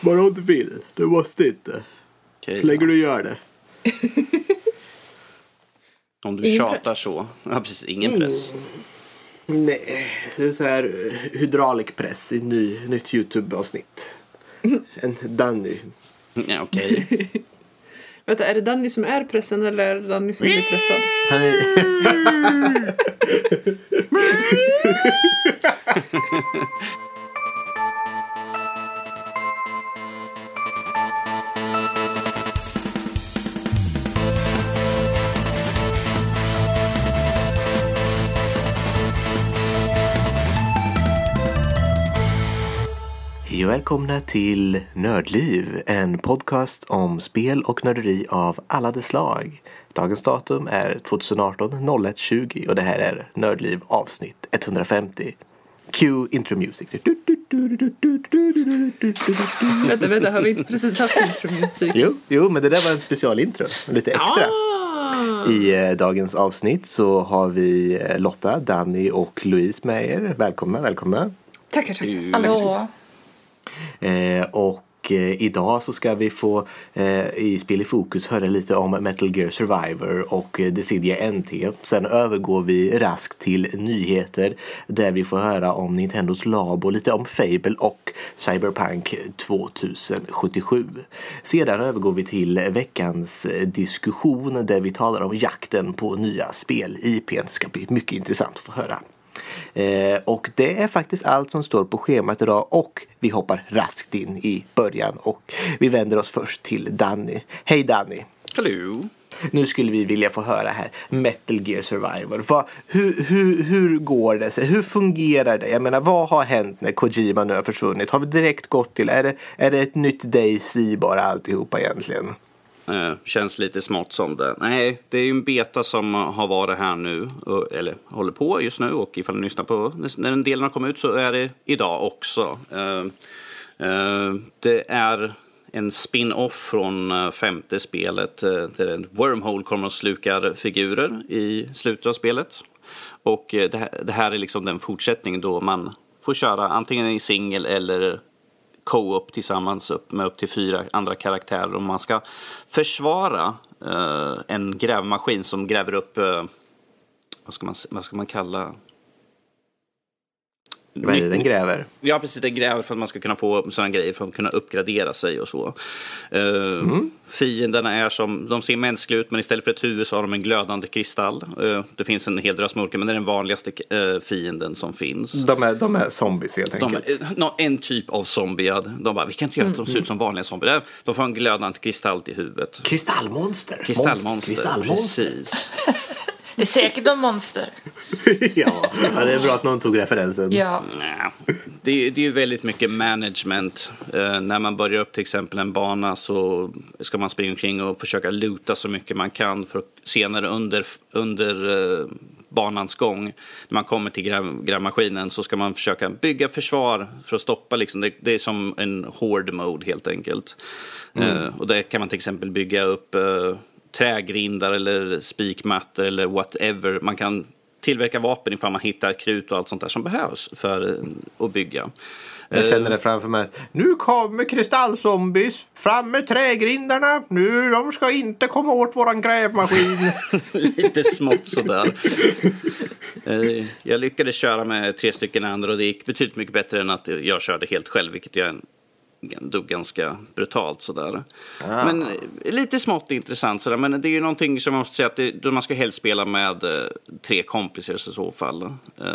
Bara om du vill. Du måste inte. Okej, Så länge ja. du gör det. Om du Ingen tjatar press. så. Ja, precis. Ingen press. Nej, det är så här eh, hydraulikpress i ny, nytt YouTube-avsnitt. En Danny. Ja, Okej. Vänta, är det Danny som är pressen eller är det Danny som blir pressad? Han är... Hej och välkomna till Nördliv, en podcast om spel och nörderi av alla dess slag. Dagens datum är 2018 01.20 och det här är Nördliv avsnitt 150. Cue intro music. Vänta, vänta, har vi inte precis haft intromusik? Jo, jo, men det där var en specialintro, lite extra. Ah! I eh, dagens avsnitt så har vi eh, Lotta, Danny och Louise med er. Välkomna, välkomna. Tackar, tackar. Hallå? Eh, och eh, idag så ska vi få eh, i Spel i fokus höra lite om Metal Gear Survivor och eh, Decidia NT. Sen övergår vi raskt till nyheter där vi får höra om Nintendos LABO, lite om Fable och Cyberpunk 2077. Sedan övergår vi till veckans diskussion där vi talar om jakten på nya spel. IPn Det ska bli mycket intressant att få höra. Eh, och det är faktiskt allt som står på schemat idag och vi hoppar raskt in i början och vi vänder oss först till Danny. Hej Danny! Hallå. Nu skulle vi vilja få höra här Metal Gear Survivor. Vad, hur, hur, hur går det sig? Hur fungerar det? Jag menar vad har hänt när Kojima nu har försvunnit? Har vi direkt gått till, är det, är det ett nytt Daisy bara alltihopa egentligen? Eh, känns lite smått som det. Nej, det är ju en beta som har varit här nu, eller håller på just nu. Och ifall ni lyssnar på när den delen har kommit ut så är det idag också. Eh, eh, det är en spin-off från femte spelet där en Wormhole kommer och slukar figurer i slutet av spelet. Och det här är liksom den fortsättning då man får köra antingen i singel eller co-op tillsammans upp med upp till fyra andra karaktärer. Och man ska försvara eh, en grävmaskin som gräver upp, eh, vad, ska man, vad ska man kalla vad är det den gräver? Ja, precis. Det gräver för att man ska kunna få sådana grejer för att kunna uppgradera sig och så. Uh, Fienderna är som, de ser mänskliga ut men istället för ett huvud så har de en glödande kristall. Eh, det finns en hel drös mörker men det är den vanligaste eh, fienden som finns. De är, de är zombies helt De, enkelt. eh, nå- en typ av zombiad. De bara, vi kan inte göra att de ser ut som vanliga zombier. De får en glödande kristall till huvudet. Kristallmonster! Kristallmonster. Monster, Kristallmonster. Precis. Det är säkert någon monster. ja, det är bra att någon tog referensen. Ja. Det är, det är ju väldigt mycket management. Eh, när man börjar upp till exempel en bana så ska man springa omkring och försöka luta så mycket man kan för senare under, under eh, banans gång, när man kommer till gräv, grävmaskinen så ska man försöka bygga försvar för att stoppa. Liksom. Det, det är som en hård mode helt enkelt. Eh, och där kan man till exempel bygga upp eh, trägrindar eller spikmattor eller whatever. Man kan tillverka vapen ifall man hittar krut och allt sånt där som behövs för eh, att bygga. Jag känner det framför mig. Nu kommer kristallzombies. Fram med trägrindarna. Nu, de ska inte komma åt våran grävmaskin. Lite smått sådär. Eh, Jag lyckades köra med tre stycken andra och det gick betydligt mycket bättre än att jag körde helt själv, vilket jag dog ganska brutalt sådär. Men eh, lite smått intressant sådär, men det är ju någonting som jag måste säga att det, man ska helst spela med eh, tre kompisar i så fall. Eh,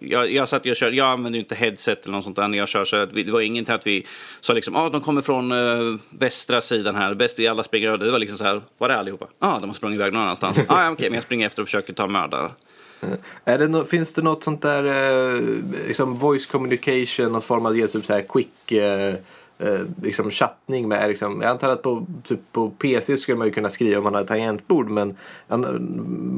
jag, jag satt och körde, jag använder ju inte headset eller något sånt där när jag kör så att vi, det var inget att vi sa liksom, ah, de kommer från eh, västra sidan här, bäst vi alla springer över. Det var liksom så här, var är allihopa? Ja, ah, de har sprungit iväg någon annanstans. ah, ja, okej, men jag springer efter och försöker ta mördare. Är det no finns det något sånt där eh, liksom voice communication, någon form av typ så här quick eh, eh, liksom chattning med liksom, jag antar att på, typ på PC skulle man ju kunna skriva om man har tangentbord men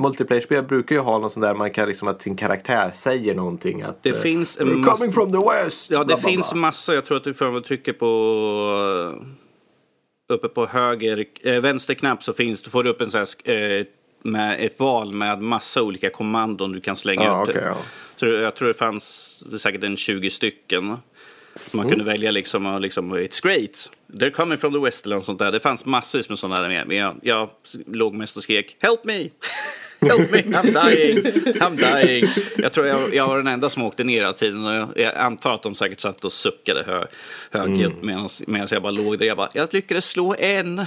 multiplayer-spel brukar ju ha något sånt där man kan liksom att sin karaktär säger någonting att Det eh, finns en "We're massa- coming from the west. Ja, det bla, bla, finns bla. massa. Jag tror att du får trycker på uppe på höger, eh, vänster knapp så finns, du får upp en sån här, eh, med ett val med massa olika kommandon du kan slänga Ja, ut. okej, ja. Så jag tror det fanns det säkert en 20 stycken. Man kunde välja liksom, liksom, it's great, they're coming from the west eller något sånt där. Det fanns massvis med sådana där med. Men jag, jag låg mest och skrek, help me! Help me, I'm dying, I'm dying. Jag tror jag, jag var den enda som åkte ner hela tiden och jag, jag antar att de säkert satt och suckade hö, högljutt mm. medan jag bara låg där. Jag bara, jag lyckades slå en.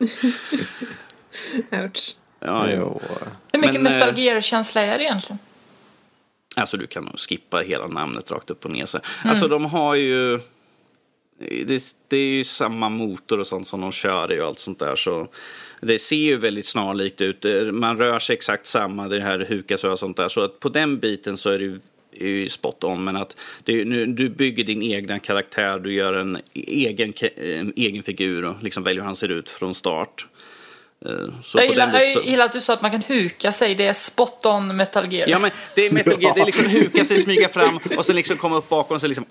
Ouch. Ja, jo. Hur mycket Men, Metal eh, Gear-känsla är det egentligen? Alltså du kan nog skippa hela namnet rakt upp och ner. Så. Alltså de har ju... Det, det är ju samma motor och sånt som de kör i och allt sånt där. Så det ser ju väldigt snarlikt ut. Man rör sig exakt samma, det här hukas och sånt där. Så att på den biten så är det ju är spot on, men att det, nu, du bygger din egna karaktär, du gör en egen, en egen figur och liksom väljer hur han ser ut från start. Eh, Så Jag på gillar, den biten jag så- gillar att du sa att man kan huka sig. Det är spot on Metal Gear. Ja men det är Metal Gear, det är liksom huka sig, smyga fram och sen liksom komma upp bakom och så liksom...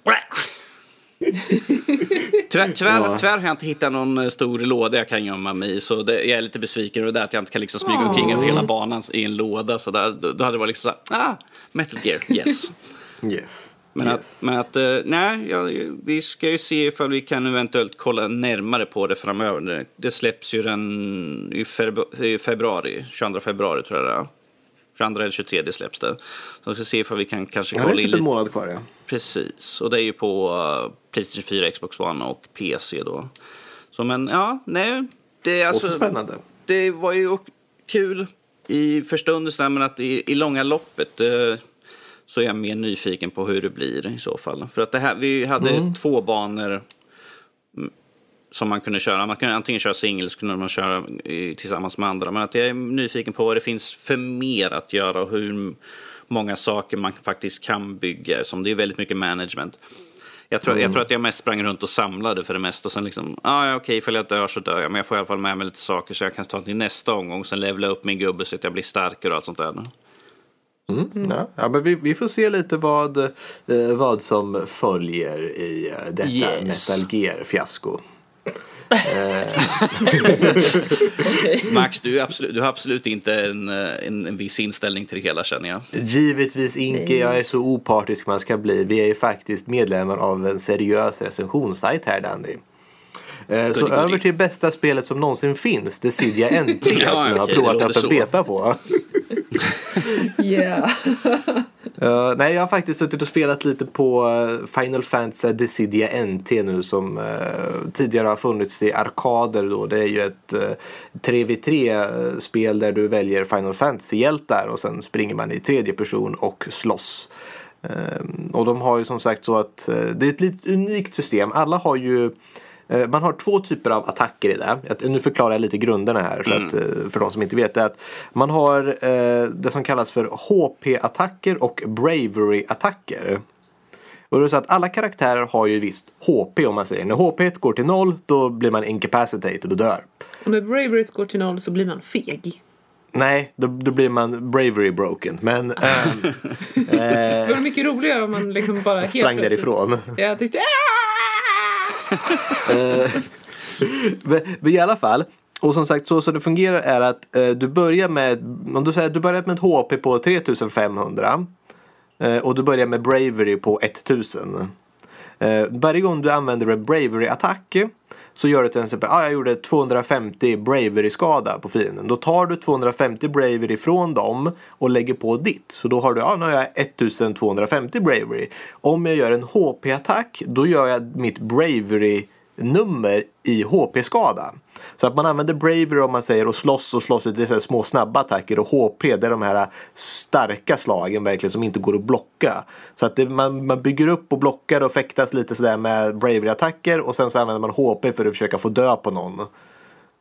Tyvärr, tyvärr, Ja. tyvärr har jag inte hittat någon eh, stor låda jag kan gömma mig i så det, jag är lite besviken över det att jag inte kan liksom smyga omkring över hela banan i en låda så där. Då, då hade det varit liksom så här, ah, Metal Gear, yes. Yes. Men yes. att, men att eh, nej, ja, vi ska ju se ifall vi kan eventuellt kolla närmare på det framöver. Det, det släpps ju den i, febru- i februari, 22 februari tror jag det är. 22 eller 23 släpps det. Så vi ska se ifall vi kan kanske Ja, det är kolla in typ en lite. månad kvar ja. Precis, och det är ju på uh, Playstation 4, Xbox One och PC då. Så men ja, nej. Det är alltså, Också spännande. det var ju kul i för stunden men att i, i långa loppet eh, så är jag mer nyfiken på hur det blir i så fall. För att det här, vi hade Mm. två banor som man kunde köra. Man kunde antingen köra singel så kunde man köra i, tillsammans med andra. Men att jag är nyfiken på vad det finns för mer att göra och hur många saker man faktiskt kan bygga. Som det är väldigt mycket management. Jag tror, Mm. jag tror att jag mest sprang runt och samlade för det mesta. Och sen liksom, ah, ja, okej, ifall jag dör så dör jag. Men jag får i alla fall med mig lite saker så jag kan ta till nästa omgång. Sen levla upp min gubbe så att jag blir starkare och allt sånt där. Ja, ja, men vi, vi får se lite vad, eh, vad som följer i eh, detta Yes. Metal Gear-fiasko. Max, du, är absolut, du har absolut inte en, eh, en, en viss inställning till det hela känner jag. Givetvis Nej. jag är så opartisk man ska bli. Vi är ju faktiskt medlemmar av en seriös recensionssajt här Dandy. Eh, Så goodie. över till bästa spelet som någonsin finns, Decidia NT Ja, som jag har det provat så. beta på. Yeah. Eh, nej, jag har faktiskt suttit och spelat lite på eh, Final Fantasy Decidia NT nu som eh, tidigare har funnits i arkader då. Det är ju ett eh, 3v3-spel där du väljer Final Fantasy-hjältar och sen springer man i tredje person och slåss. Eh, och de har ju som sagt så att det är ett lite unikt system. Alla har ju man har två typer av attacker i det. Jag- Nu förklarar jag lite grunderna här så att, eh, för de som inte vet det. Att man har eh, det som kallas för HP-attacker och Bravery-attacker. Och det är så att alla karaktärer har ju visst HP om man säger. När HP går till noll då blir man incapacitated och dör. Och när braveryt går till noll så blir man feg. Nej, då, då blir man bravery broken. Men ehm, Det var mycket roligare om man liksom bara helt sprang plötsligt- därifrån. Jag tyckte "Ah!" Eh, men, men i alla fall. Och som sagt så, så det fungerar är att eh, du börjar med om du säger du börjar med ett HP på 3500 eh, och du börjar med Bravery på 1000. Eh, varje gång du använder en Bravery-attack så gör du till exempel, ah, jag gjorde 250 Bravery-skada på fienden. Då tar du 250 Bravery från dem och lägger på ditt. Så då har du, ja ah, nu har jag 1250 Bravery. Om jag gör en HP-attack då gör jag mitt Bravery nummer i HP-skada. Så att man använder Bravery om man säger och slåss och slåss. Det är så här små snabba attacker och HP det är de här starka slagen verkligen som inte går att blocka. Så att det, man, man bygger upp och blockar och fäktas lite sådär med Bravery-attacker och sen så använder man HP för att försöka få dö på någon.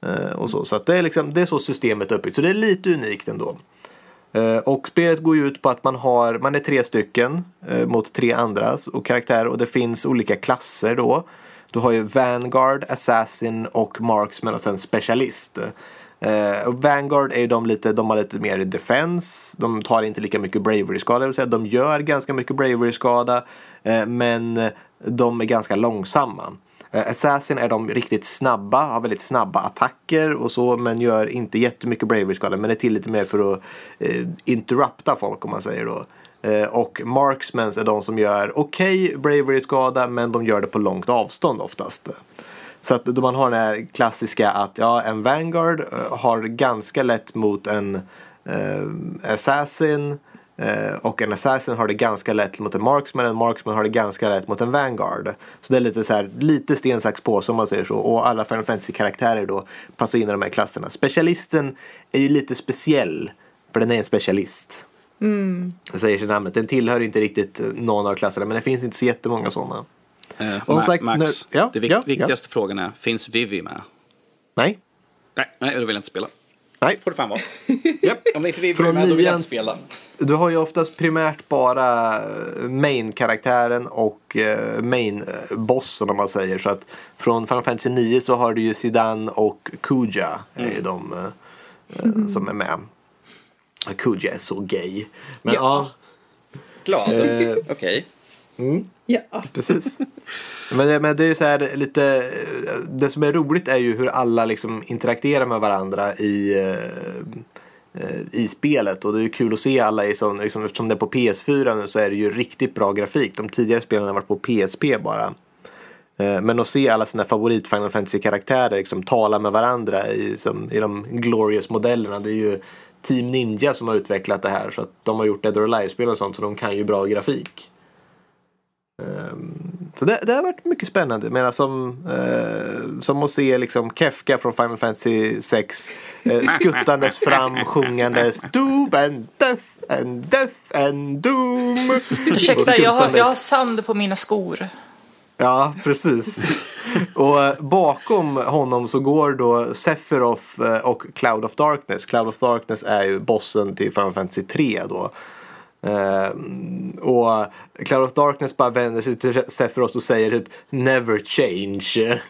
Eh, och så så att det, är liksom, det är så systemet är uppbyggt. Så det är lite unikt ändå. Eh, Och spelet går ju ut på att man har, man är tre stycken eh, mot tre andra och karaktärer och det finns olika klasser då. Du har ju Vanguard, Assassin och Marksman och sen Specialist. Eh, Vanguard är ju de lite, de har lite mer defense. De tar inte lika mycket bravery-skada. Det vill säga de gör ganska mycket bravery-skada. Eh, men de är ganska långsamma. Eh, Assassin är de riktigt snabba, har väldigt snabba attacker och så men gör inte jättemycket bravery skada men är till lite mer för att eh, interrupta folk om man säger då. Eh, och Marksmans är de som gör okej bravery-skada men de gör det på långt avstånd oftast. Så att då man har den här klassiska att ja, en Vanguard eh, har ganska lätt mot en eh, Assassin eh, och en Assassin har det ganska lätt mot en Marksman. En Marksman har det ganska lätt mot en Vanguard. Så det är lite så här, lite sten, sax, påse om man säger så. Och alla Final Fantasy-karaktärer då passar in i de här klasserna. Specialisten är ju lite speciell. För den är en specialist. Det säger sig namnet. Den tillhör inte riktigt någon av klasserna. Men det finns inte så jättemånga sådana. Eh, Och Ma- sagt, Max, nu- ja, det vik- ja, viktigaste frågan är, finns Vivi med? Nej. Nej, nej, då vill jag inte spela. Nej. Får det fan vara. Japp. Om inte Vivi är med, då vill jag inte spela. Du har ju oftast primärt bara eh, main-karaktären och eh, main-bossen om man säger. Så att från Final Fantasy 9 så har du ju Sidan och Kuja är Mm. ju de eh, eh, som är med. Kuja är så gay. Men ja, Ja. Glad. Eh. Okej. Ja. precis. Men det, men det är ju så här lite, eh, det som är roligt är ju hur alla liksom interagerar med varandra i eh, eh, i spelet och det är ju kul att se alla i sån, liksom, eftersom det är på PS4 nu så är det ju riktigt bra grafik. De tidigare spelen har varit på PSP bara. Eh, Men att se alla sina favorit Final Fantasy-karaktärer liksom tala med varandra i, som, i de glorious-modellerna. Det är ju Team Ninja som har utvecklat det här så att de har gjort Dead or Alive-spel och sånt så de kan ju bra grafik. Ehm, Så det, det har varit mycket spännande. Men som, eh, som att se liksom Kefka från Final Fantasy 6 eh, skuttandes fram sjungandes Doom and death and death and doom. Ursäkta, jag har, jag har sand på mina skor. Ja, precis. och eh, bakom honom så går då Sephiroth eh, och Cloud of Darkness. Cloud of Darkness är ju bossen till Final Fantasy 3 då. Eh, och Cloud of Darkness bara vänder sig till Sephiroth och säger typ Never change.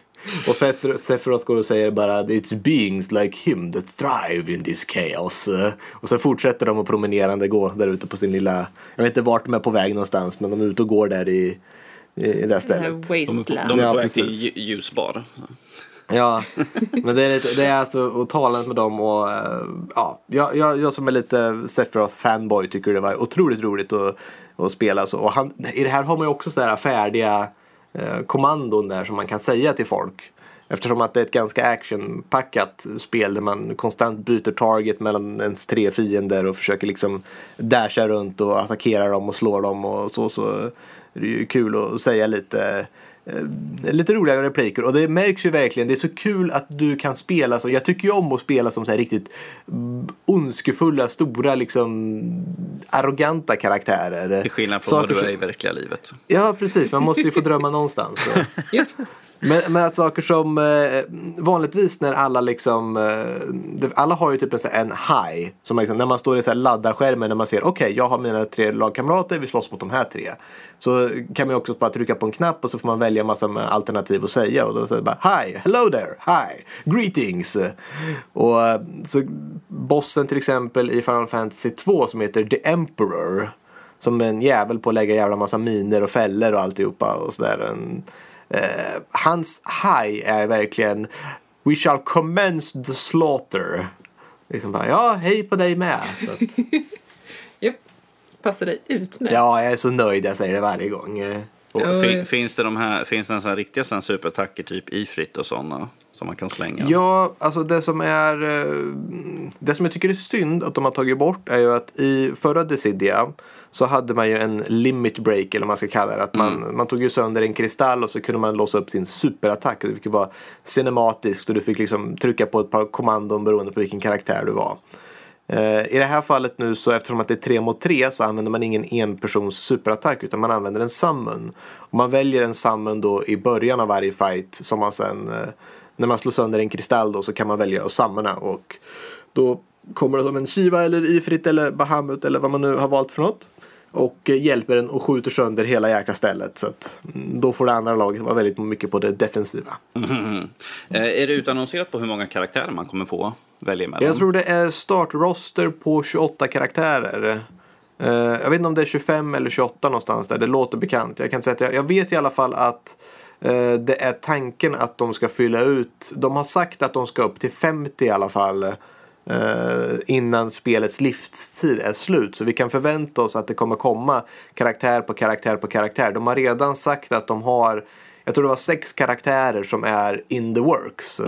Och Sephiroth går och säger bara It's beings like him that thrive in this chaos. Och så fortsätter de att promenerande gå där ute på sin lilla Jag vet inte vart de är på väg någonstans men de är ute och går där i, i det här stället. De, är på- wasteland. de är på väg till ljusbar. Ja, men det är, lite, det är alltså att tala med dem och eh, ja, jag, jag, jag som är lite Sephiroth fanboy tycker det var otroligt roligt att, att spela så. Och han, I det här har man ju också sådär färdiga eh, kommandon där som man kan säga till folk. Eftersom att det är ett ganska actionpackat spel där man konstant byter target mellan ens tre fiender och försöker liksom dasha runt och attackera dem och slå dem och så. Så är det ju kul att säga lite eh, lite roliga repliker och det märks ju verkligen. Det är så kul att du kan spela så. Jag tycker ju om att spela som så här riktigt ondskefulla, stora, liksom arroganta karaktärer. Till skillnad från Saker vad du som- är i verkliga livet. Ja, precis. Man måste ju få drömma någonstans. Så. Men, men att saker som eh, vanligtvis när alla liksom eh, Alla har ju typ en, en high. Som liksom, när man står i så här laddarskärmen när man ser okej jag har mina tre lagkamrater vi slåss mot de här tre. Så kan man ju också bara trycka på en knapp och så får man välja massa alternativ att säga. Och då säger bara Hi, hello there, hi, greetings. Och eh, så bossen till exempel i Final Fantasy 2 som heter The Emperor. Som en jävel på att lägga jävla massa miner och fällor och alltihopa och sådär. Eh, hans high är verkligen We shall commence the slaughter. Liksom bara, ja, hej på dig med. Så att, Japp. Passar dig ut med. ja, jag är så nöjd, jag säger det varje gång. Och Ja, fin, yes. finns det de här, finns det en sån här riktiga sån här superattacker typ ifrit och sådana som man kan slänga? Ja, alltså det som är eh, Det som jag tycker är synd att de har tagit bort är ju att i förra Decidia så hade man ju en limit break eller vad man ska kalla det. Att man, man tog ju sönder en kristall och så kunde man låsa upp sin superattack. Det fick ju vara cinematiskt och du fick liksom trycka på ett par kommandon beroende på vilken karaktär du var. Eh, I det här fallet nu så eftersom att det är tre mot tre så använder man ingen enpersons superattack utan man använder en summon. Och man väljer en summon då i början av varje fight som man sen eh, när man slår sönder en kristall då så kan man välja att summona och då kommer det som en Shiva eller Ifrit eller Bahamut eller vad man nu har valt för något. Och eh, hjälper den och skjuter sönder hela jäkla stället. Så att mm, då får det andra laget vara väldigt mycket på det defensiva. Mhm. Eh, är det utannonserat på hur många karaktärer man kommer få välja mellan? Jag tror det är startroster på 28 karaktärer. Eh, jag vet inte om det är 25 eller 28 någonstans där. Det låter bekant. Jag kan säga att jag, jag vet i alla fall att eh, det är tanken att de ska fylla ut. De har sagt att de ska upp till 50 i alla fall. Eh, innan spelets livstid är slut. Så vi kan förvänta oss att det kommer komma karaktär på karaktär på karaktär. De har redan sagt att de har, jag tror det var sex karaktärer som är in the works.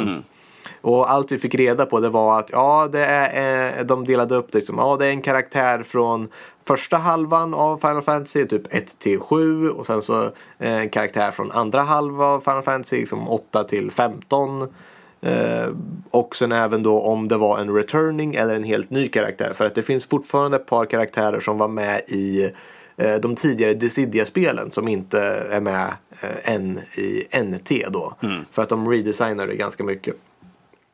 Och allt vi fick reda på det var att ja, det är, eh, de delade upp det. Liksom, ja, det är en karaktär från första halvan av Final Fantasy, typ 1 till 7. Och sen så eh, en karaktär från andra halvan av Final Fantasy, liksom 8 till 15. Eh, och sen även då om det var en returning eller en helt ny karaktär. För att det finns fortfarande ett par karaktärer som var med i eh, de tidigare Dissidia-spelen som inte är med eh, än i NT då. För att de redesignade ganska mycket.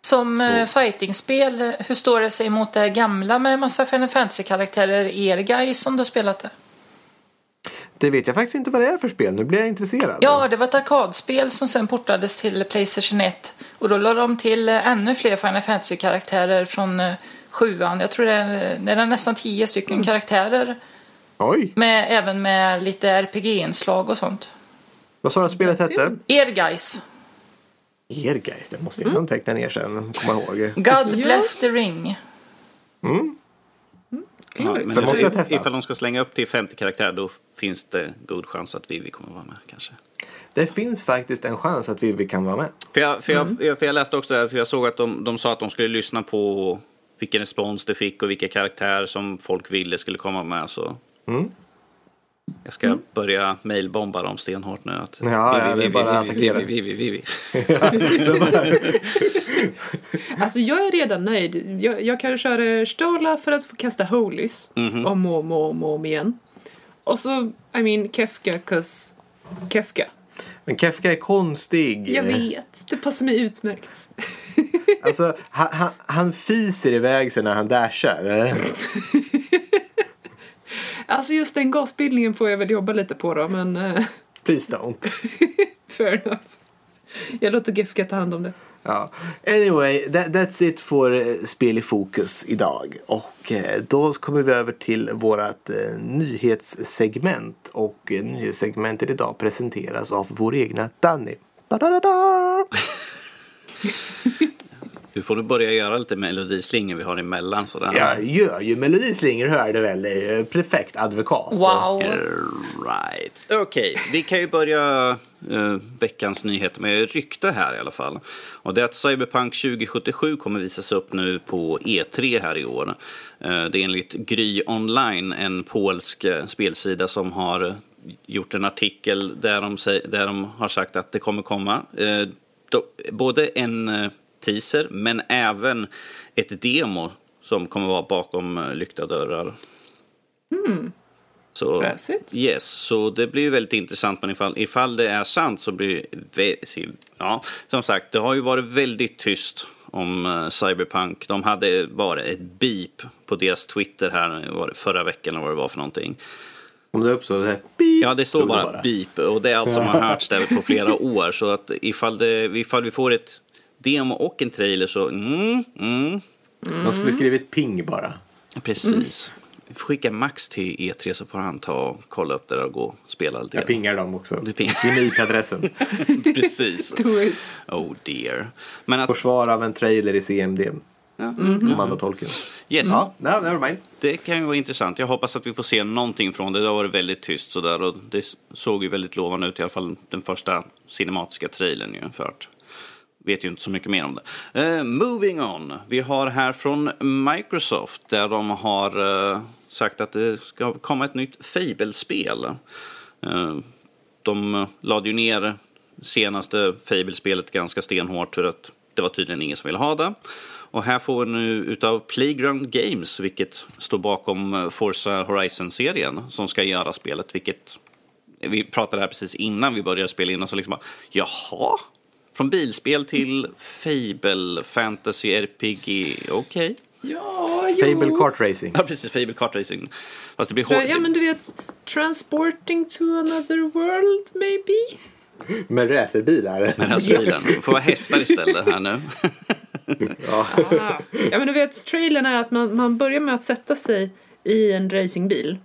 Som eh, fightingspel, hur står det sig mot det gamla med massa Final Fantasy-karaktärer? Er guys som du spelat det? Det vet jag faktiskt inte vad det är för spel. Nu blir jag intresserad. Ja, det var ett arkadspel som sen portades till Playstation 1. Och då lade de till eh, ännu fler Final Fantasy-karaktärer från eh, sjuan. Jag tror det är, det är nästan tio stycken karaktärer. Oj, Med, även med lite RPG-inslag och sånt. vad sa du att spelet hette? Er guys. Ergeist, det måste jag anteckna ner sen. Komma ihåg. God bless the ring. Ja, men Det måste jag testa. ifall de ska slänga upp till 50 karaktärer då finns det god chans att Vivi kommer vara med kanske. Det finns faktiskt en chans att Vivi kan vara med. För jag, för jag, för jag läste också det här, för jag såg att de, de sa att de skulle lyssna på vilken respons det fick och vilka karaktärer som folk ville skulle komma med. Så. Jag ska börja mailbomba dem stenhårt nu. Att Ja, ja, det är bara att Vivi, attackera. Vivi, Vivi, Vivi. Alltså jag är redan nöjd. Jag, jag kan köra Stola för att få kasta Holys om och om och om, och om igen. Och så, I mean, Kefka, 'cause Kefka. Men Kefka är konstig. Jag vet, det passar mig utmärkt. Alltså, han, han, han fiser iväg sig när han dashar. Alltså just den gasbildningen får jag väl jobba lite på då, men uh, Please don't. fair enough. Jag låter Kefka ta hand om det. Ja. Anyway, that, that's it för eh, Spel i fokus idag. Och eh, då kommer vi över till vårt eh, nyhetssegment. Och eh, nyhetssegmentet idag presenteras av vår egna Danny. Da-da-da-da! Du får du börja göra lite melodislingor vi har emellan. Sådär. Jag gör ju melodislingor hör du väl. eh, Perfekt advokat. Wow. Right. Okej, vi kan ju börja eh, veckans nyheter med rykte här i alla fall. Och det är att Cyberpunk 2077 kommer visas upp nu på E3 här i år. Eh, det är enligt Gry Online, en polsk spelsida som har gjort en artikel där de, säger, där de har sagt att det kommer komma. Eh, då, både en teaser men även ett demo som kommer vara bakom eh, lyckta dörrar. Så, Fräsigt. yes, så det blir ju väldigt intressant. Men ifall, ifall det är sant så blir det... Ja, som sagt, det har ju varit väldigt tyst om eh, Cyberpunk. De hade bara ett beep på deras Twitter här var det förra veckan eller vad det var för någonting. Om det uppstår det beep, Ja, det står stod bara, beep och det är allt som har hörts där på flera år. Så att ifall, det, ifall vi får ett demo och en trailer så... Mm, mm, De skulle skrivit ping bara. precis. Skicka Max till E3 så får han ta och kolla upp det där och gå och spela lite. Jag pingar dem också. Du ping- Ge mig IP-adressen. Precis. Do it. Oh dear. Men att, Försvar av en trailer i CMD. ja, Kommandotolken. yes, Ja, no, never mind. det kan ju vara intressant. Jag hoppas att vi får se någonting från det. Det har varit väldigt tyst sådär och det såg ju väldigt lovande ut i alla fall den första cinematiska trailern ju. För att vet ju inte så mycket mer om det. Uh, moving on. Vi har här från Microsoft där de har uh, sagt att det ska komma ett nytt Fable-spel. Uh, de lade ju ner senaste Fable-spelet ganska stenhårt för att det var tydligen ingen som ville ha det. Och här får vi nu utav Playground Games, vilket står bakom Forza Horizon-serien, som ska göra spelet, vilket vi pratade här precis innan vi började spela in och så liksom bara, jaha? Från bilspel till Fable, Fantasy, RPG, okej. Ja, jo. Fable Kart Racing. Ja, precis, Fable Kart Racing. Fast det blir hårt. Ja, men du vet, transporting to another world maybe? Med racerbilar. med. Det får vara hästar istället här nu. Ja. Ja, men du vet, trailern är att man, man börjar med att sätta sig i en racingbil.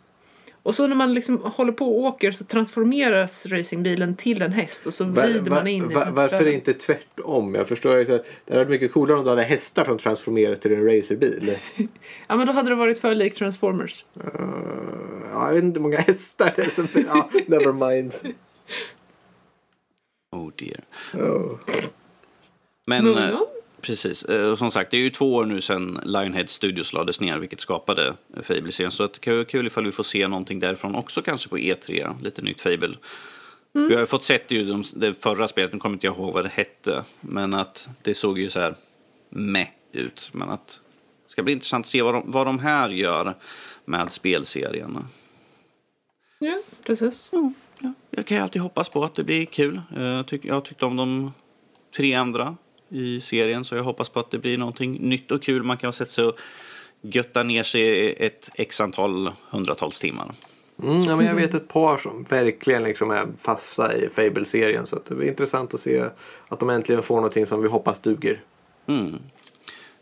Och så när man liksom håller på och åker så transformeras racingbilen till en häst och så vrider va- man in i va- Varför inte tvärtom? Jag förstår inte. Det hade varit mycket coolare om du hade hästar som transformeras till en racerbil. Ja men då hade det varit för likt Transformers. Uh, ja, jag vet inte hur många hästar det är som... Ja, never mind. Oh dear. Oh. Men Moving eh, on. Precis, eh, som sagt det är ju två år nu sedan Lionhead Studios lades ner vilket skapade eh, Fable-serien. Så det kan vara kul ifall vi får se någonting därifrån också kanske på E3, lite nytt Fable. Mm. Vi har ju fått sett ju de, det förra spelet, nu kommer inte jag ihåg vad det hette, men att det såg ju så här meh ut. Men att det ska bli intressant att se vad de, vad de här gör med spelserien. Ja, precis. Ja, jag kan ju alltid hoppas på att det blir kul. Eh, Jag, tyck, jag tyckte om de tre andra i serien så jag hoppas på att det blir någonting nytt och kul. Man kan ha sett sig och götta ner sig i ett x antal hundratals timmar. Mm, ja, men jag vet ett par som verkligen liksom är fasta i Fable-serien. Så att det blir intressant att se att de äntligen får någonting som vi hoppas duger. Mm.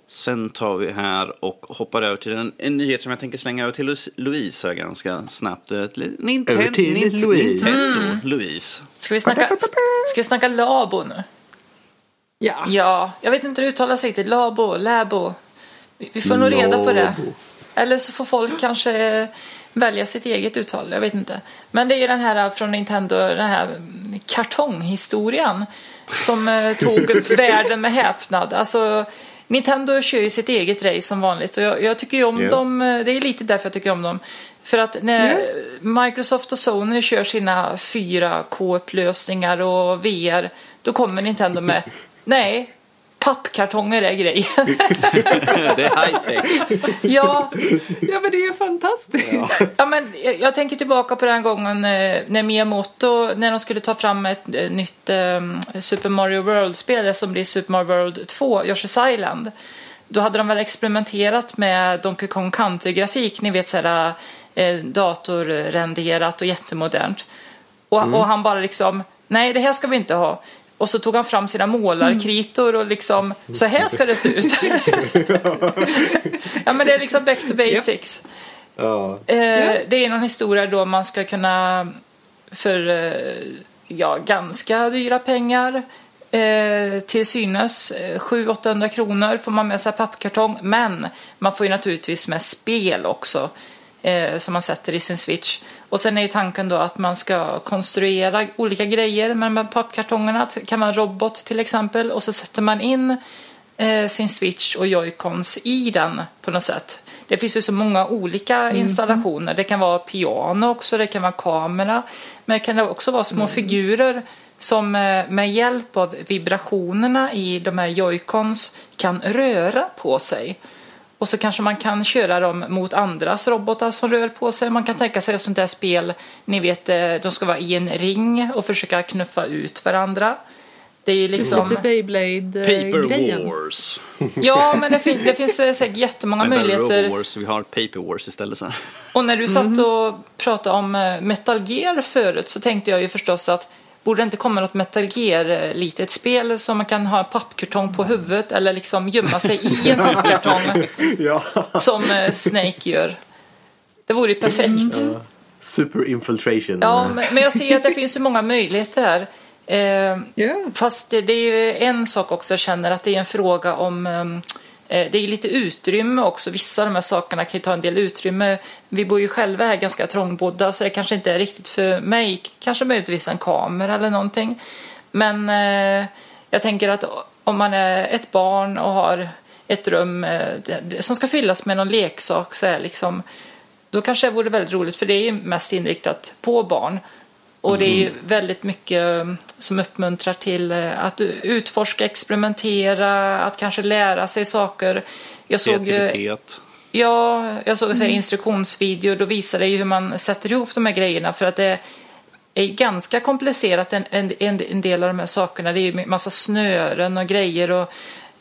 Sen tar vi här och hoppar över till en, en nyhet som jag tänker slänga över till Louise här ganska snabbt. Ett li- Ninten- Över till Nin- Louise. Nintendo Louise. Ska vi snacka, ska vi snacka Labo nu? Ja. Ja, jag vet inte hur det uttalas riktigt. Labo, Labo. Vi får nog reda på det. Eller så får folk kanske välja sitt eget uttal. Jag vet inte. Men det är ju den här från Nintendo, den här kartonghistorien. Som eh, tog världen med häpnad. Alltså, Nintendo kör ju sitt eget race som vanligt. Och jag, jag tycker ju om Ja. dem. eh, Det är lite därför jag tycker om dem. För att när Ja. Microsoft och Sony kör sina 4K-upplösningar och VR. Då kommer Nintendo med Nej, pappkartonger är grejen. det är high tech. ja, ja, men det är ju fantastiskt. Ja, men jag, jag tänker tillbaka på den gången eh, när Miyamoto, när de skulle ta fram ett eh, nytt eh, Super Mario World-spel som blir Super Mario World 2, Yoshi's Island. Då hade de väl experimenterat med Donkey Kong Country-grafik, ni vet såhär eh, datorrenderat och jättemodernt. Och, och han bara liksom, nej det här ska vi inte ha. Och så tog han fram sina målarkritor och liksom, så här ska det se ut. ja men det är liksom back to basics. Ja. Eh, Det är någon historia då man ska kunna för eh, ja, ganska dyra pengar eh, till synes eh, 700-800 kronor får man med sig pappkartong men man får ju naturligtvis med spel också eh, som man sätter i sin switch. Och sen är ju tanken då att man ska konstruera olika grejer med de här pappkartongerna. Det kan vara en robot till exempel och så sätter man in eh, sin switch och joycons i den på något sätt. Det finns ju så många olika installationer. Det kan vara piano också, det kan vara kamera. Men det kan också vara små figurer som eh, med hjälp av vibrationerna i de här joycons kan röra på sig. Och så kanske man kan köra dem mot andras robotar som rör på sig. Man kan tänka sig ett sånt där spel, ni vet, eh, de ska vara i en ring och försöka knuffa ut varandra. Det är liksom... Lite Paper Beyblade-grejen. Wars. Ja, men det, fin- det finns eh, säkert jättemånga Men möjligheter. Wars, vi har Paper Wars istället. Så. här. Och när du satt och pratade om eh, Metal Gear förut så tänkte jag ju förstås att borde det inte komma något Metal Gear-litet spel som man kan ha en pappkartong på huvudet eller liksom gömma sig i en pappkartong ja. som eh, Snake gör. Det vore ju perfekt. Super infiltration. Ja, men, men jag ser att det finns så många möjligheter här. Eh, Ja. Fast det, det är ju en sak också jag känner att det är en fråga om eh, Eh, det är lite utrymme också. Vissa av de här sakerna kan ju ta en del utrymme. Vi bor ju själva här ganska trångbodda så det kanske inte är riktigt för mig. Kanske möjligtvis en kamera eller någonting. Men eh, jag tänker att om man är ett barn och har ett rum eh, som ska fyllas med någon leksak så är liksom då kanske det vore väldigt roligt för det är ju mest inriktat på barn. Och det är ju väldigt mycket um, som uppmuntrar till eh, att utforska, experimentera, att kanske lära sig saker. Jag såg, Kreativitet. ja, jag såg en instruktionsvideo, då visade det ju hur man sätter ihop de här grejerna för att det är ganska komplicerat en, en, en del av de här sakerna. Det är ju massa snören och grejer och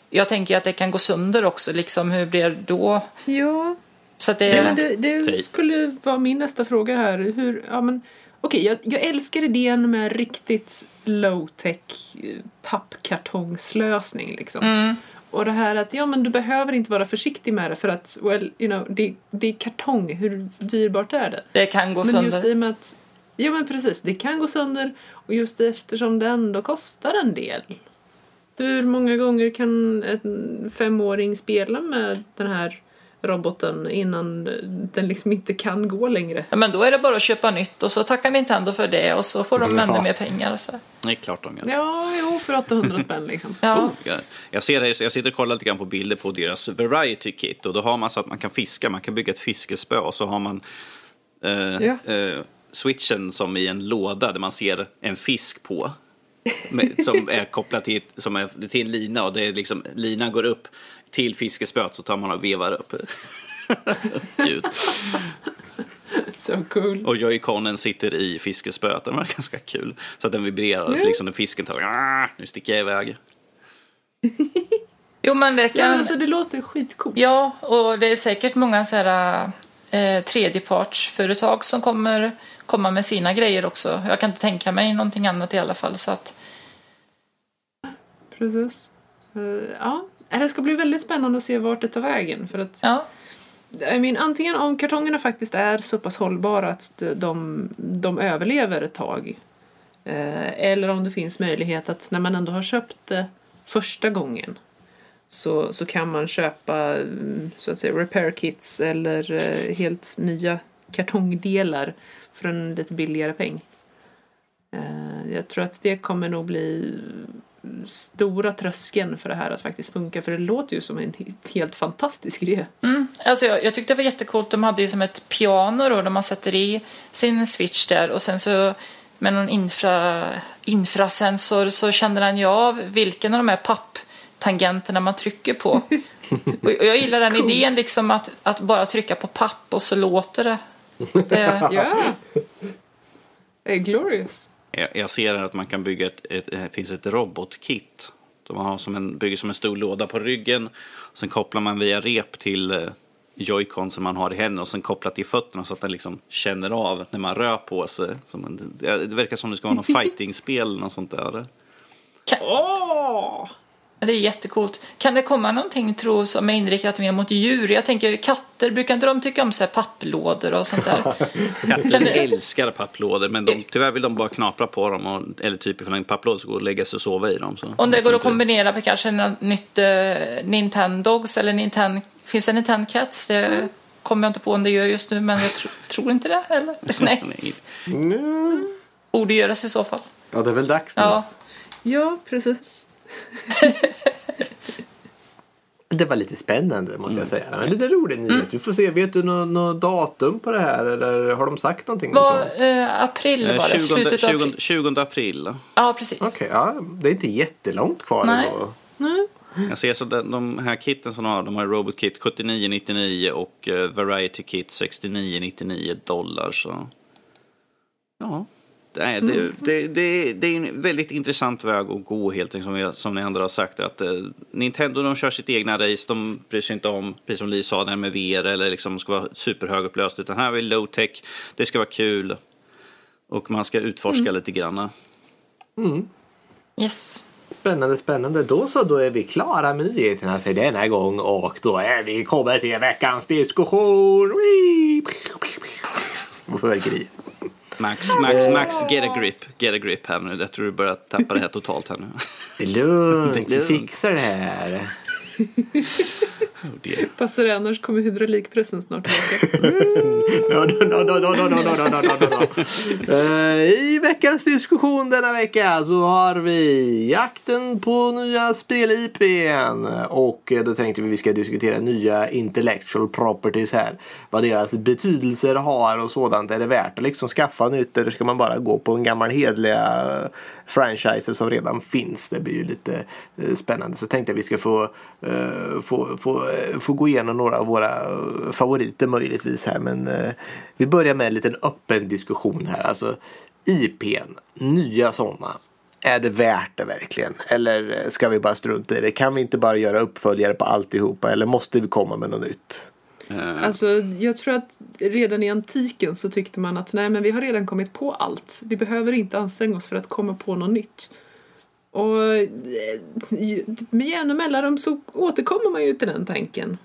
jag tänker att det kan gå sönder också, liksom hur blir det då? Ja, Så att det, Ja, men det, det Tejp. skulle vara min nästa fråga här. Hur, ja, men, okej, jag, jag älskar idén med riktigt low-tech eh, pappkartongslösning. Liksom. Och det här att ja men du behöver inte vara försiktig med det för att well, you know, det, det är kartong, hur dyrbart är det? Det kan gå Men sönder. just i med att, ja men precis, det kan gå sönder och just eftersom det ändå kostar en del. Hur många gånger kan en femåring spela med den här roboten innan den liksom inte kan gå längre? Ja, men då är det bara att köpa nytt och så tackar Nintendo för det och så får de Ja. ännu mer pengar. Så. Det är klart de gör. Ja, jo, för 800 spänn liksom. Ja. Jag, jag, ser det, jag sitter och kollar lite grann på bilder på deras variety kit och då har man så att man kan fiska, man kan bygga ett fiskespö och så har man eh, Ja. eh, switchen som i en låda där man ser en fisk på. Med, som är kopplad till, som är, till en lina och det är liksom, linan går upp till fiskespöet så tar man och vevar upp. Gud. Så cool. Och joyconen sitter i fiskespöet, den var ganska kul. Så att den vibrerar, Ja. liksom när fisken tar, "Ah, nu sticker jag iväg. Jo, men det Ja, kan... men alltså det låter skitcoolt. Ja, och det är säkert många så här, eh, tredjepartsföretag som kommer komma med sina grejer också. Jag kan inte tänka mig någonting annat i alla fall. Så att, Precis. Eh, ja, det ska bli väldigt spännande att se vart det tar vägen. För att, ja. I mean, antingen om kartongerna faktiskt är så pass hållbara att de, de överlever ett tag. Eh, eller om det finns möjlighet att när man ändå har köpt det första gången så, så kan man köpa mm, så att säga repair kits eller eh, helt nya kartongdelar för en lite billigare peng. Eh, jag tror att det kommer nog bli stora tröskeln för det här att faktiskt funka för det låter ju som en he- helt fantastisk idé. Mm. Alltså jag, jag tyckte det var jättecoolt. De hade ju som ett piano då, där man sätter i sin switch där och sen så med någon infra, infrasensor så känner den ju av vilken av de här papptangenterna man trycker på. och jag gillar den Coolt. idén liksom att, att bara trycka på papp och så låter det. det Ja! Glorious. Jag, ser här att man kan bygga ett, ett, det finns ett robotkit. Man har som en, bygger som en stor låda på ryggen. Sen kopplar man via rep till eh, joycon som man har i händerna och sen kopplat till fötterna så att den liksom känner av när man rör på sig. En, det verkar som det ska vara något fightingspel eller något sånt där. Åh! Det är jättecoolt. Kan det komma någonting tro som är inriktat mer mot djur? Jag tänker katter, brukar inte de tycka om så här papplådor och sånt där? Katter älskar papplådor men de, tyvärr vill de bara knapra på dem. Och, eller typ ifall en papplåda så går och lägga sig och sova i dem. Så. Om det går att kombinera med kanske något nytt eh, Nintendogs eller Nintendo... Finns det Nintendo Cats? Det kommer jag inte på om det gör just nu, men jag tr tror inte det. Eller? Nej, Nej. Mm. borde göras i så fall. Ja, det är väl dags nu. Ja, Ja, precis. Det var lite spännande måste jag säga. Men lite rolig nyhet. Du får se, vet du något nå datum på det här eller har de sagt någonting var, eh, april Eh, var det, 20, slutet av 20, april. 20 april. Ja, precis. Okej, ja, det är inte jättelångt kvar Nej. ändå. Nej. Jag ser så de, de här kitten som de har, de har Robot Kit 79,99 och eh, Variety Kit 69,99 dollar. Så. Ja, det är, det, det, det, är en väldigt intressant väg att gå helt enkelt som, jag, som ni andra har sagt. Att, eh, Nintendo de kör sitt egna race, de bryr sig inte om, precis som Li sa, det här med VR eller liksom ska vara superhögupplöst. Utan här är low tech, det ska vara kul och man ska utforska lite grann. Yes. Spännande, spännande. Då så, då är vi klara med nyheterna för denna gång och då är vi kommit till veckans diskussion. Wee! Fyrverkeri. Max, Max, Max, get a grip, get a grip här nu. Jag tror du börjar tappa det här totalt här nu. Det är lugnt, vi fixar det här. Oh dear. Passar det annars kommer hydraulikpressen snart tillbaka. No, no, no, no, no, no, no, no, no, no, no. Eh, I veckans diskussion denna vecka så har vi jakten på nya spel-IPn och eh, då tänkte vi vi ska diskutera nya intellectual properties här. Vad deras betydelser har och sådant. Är det värt att liksom skaffa nytt eller ska man bara gå på en gammal hedliga eh, franchiser som redan finns? Det blir ju lite eh, spännande. Så tänkte jag vi ska få, eh, få, få, eh, få gå igenom några av våra eh, favoriter möjligtvis här. Men eh, vi börjar med en liten öppen diskussion här. Alltså IPn, nya sådana. Är det värt det verkligen? Eller eh, ska vi bara strunta i det? Kan vi inte bara göra uppföljare på alltihopa? Eller måste vi komma med något nytt? Eh, Alltså, jag tror att redan i antiken så tyckte man att nej, men vi har redan kommit på allt. Vi behöver inte anstränga oss för att komma på något nytt. Och eh, med jämna mellanrum så återkommer man ju till den tanken.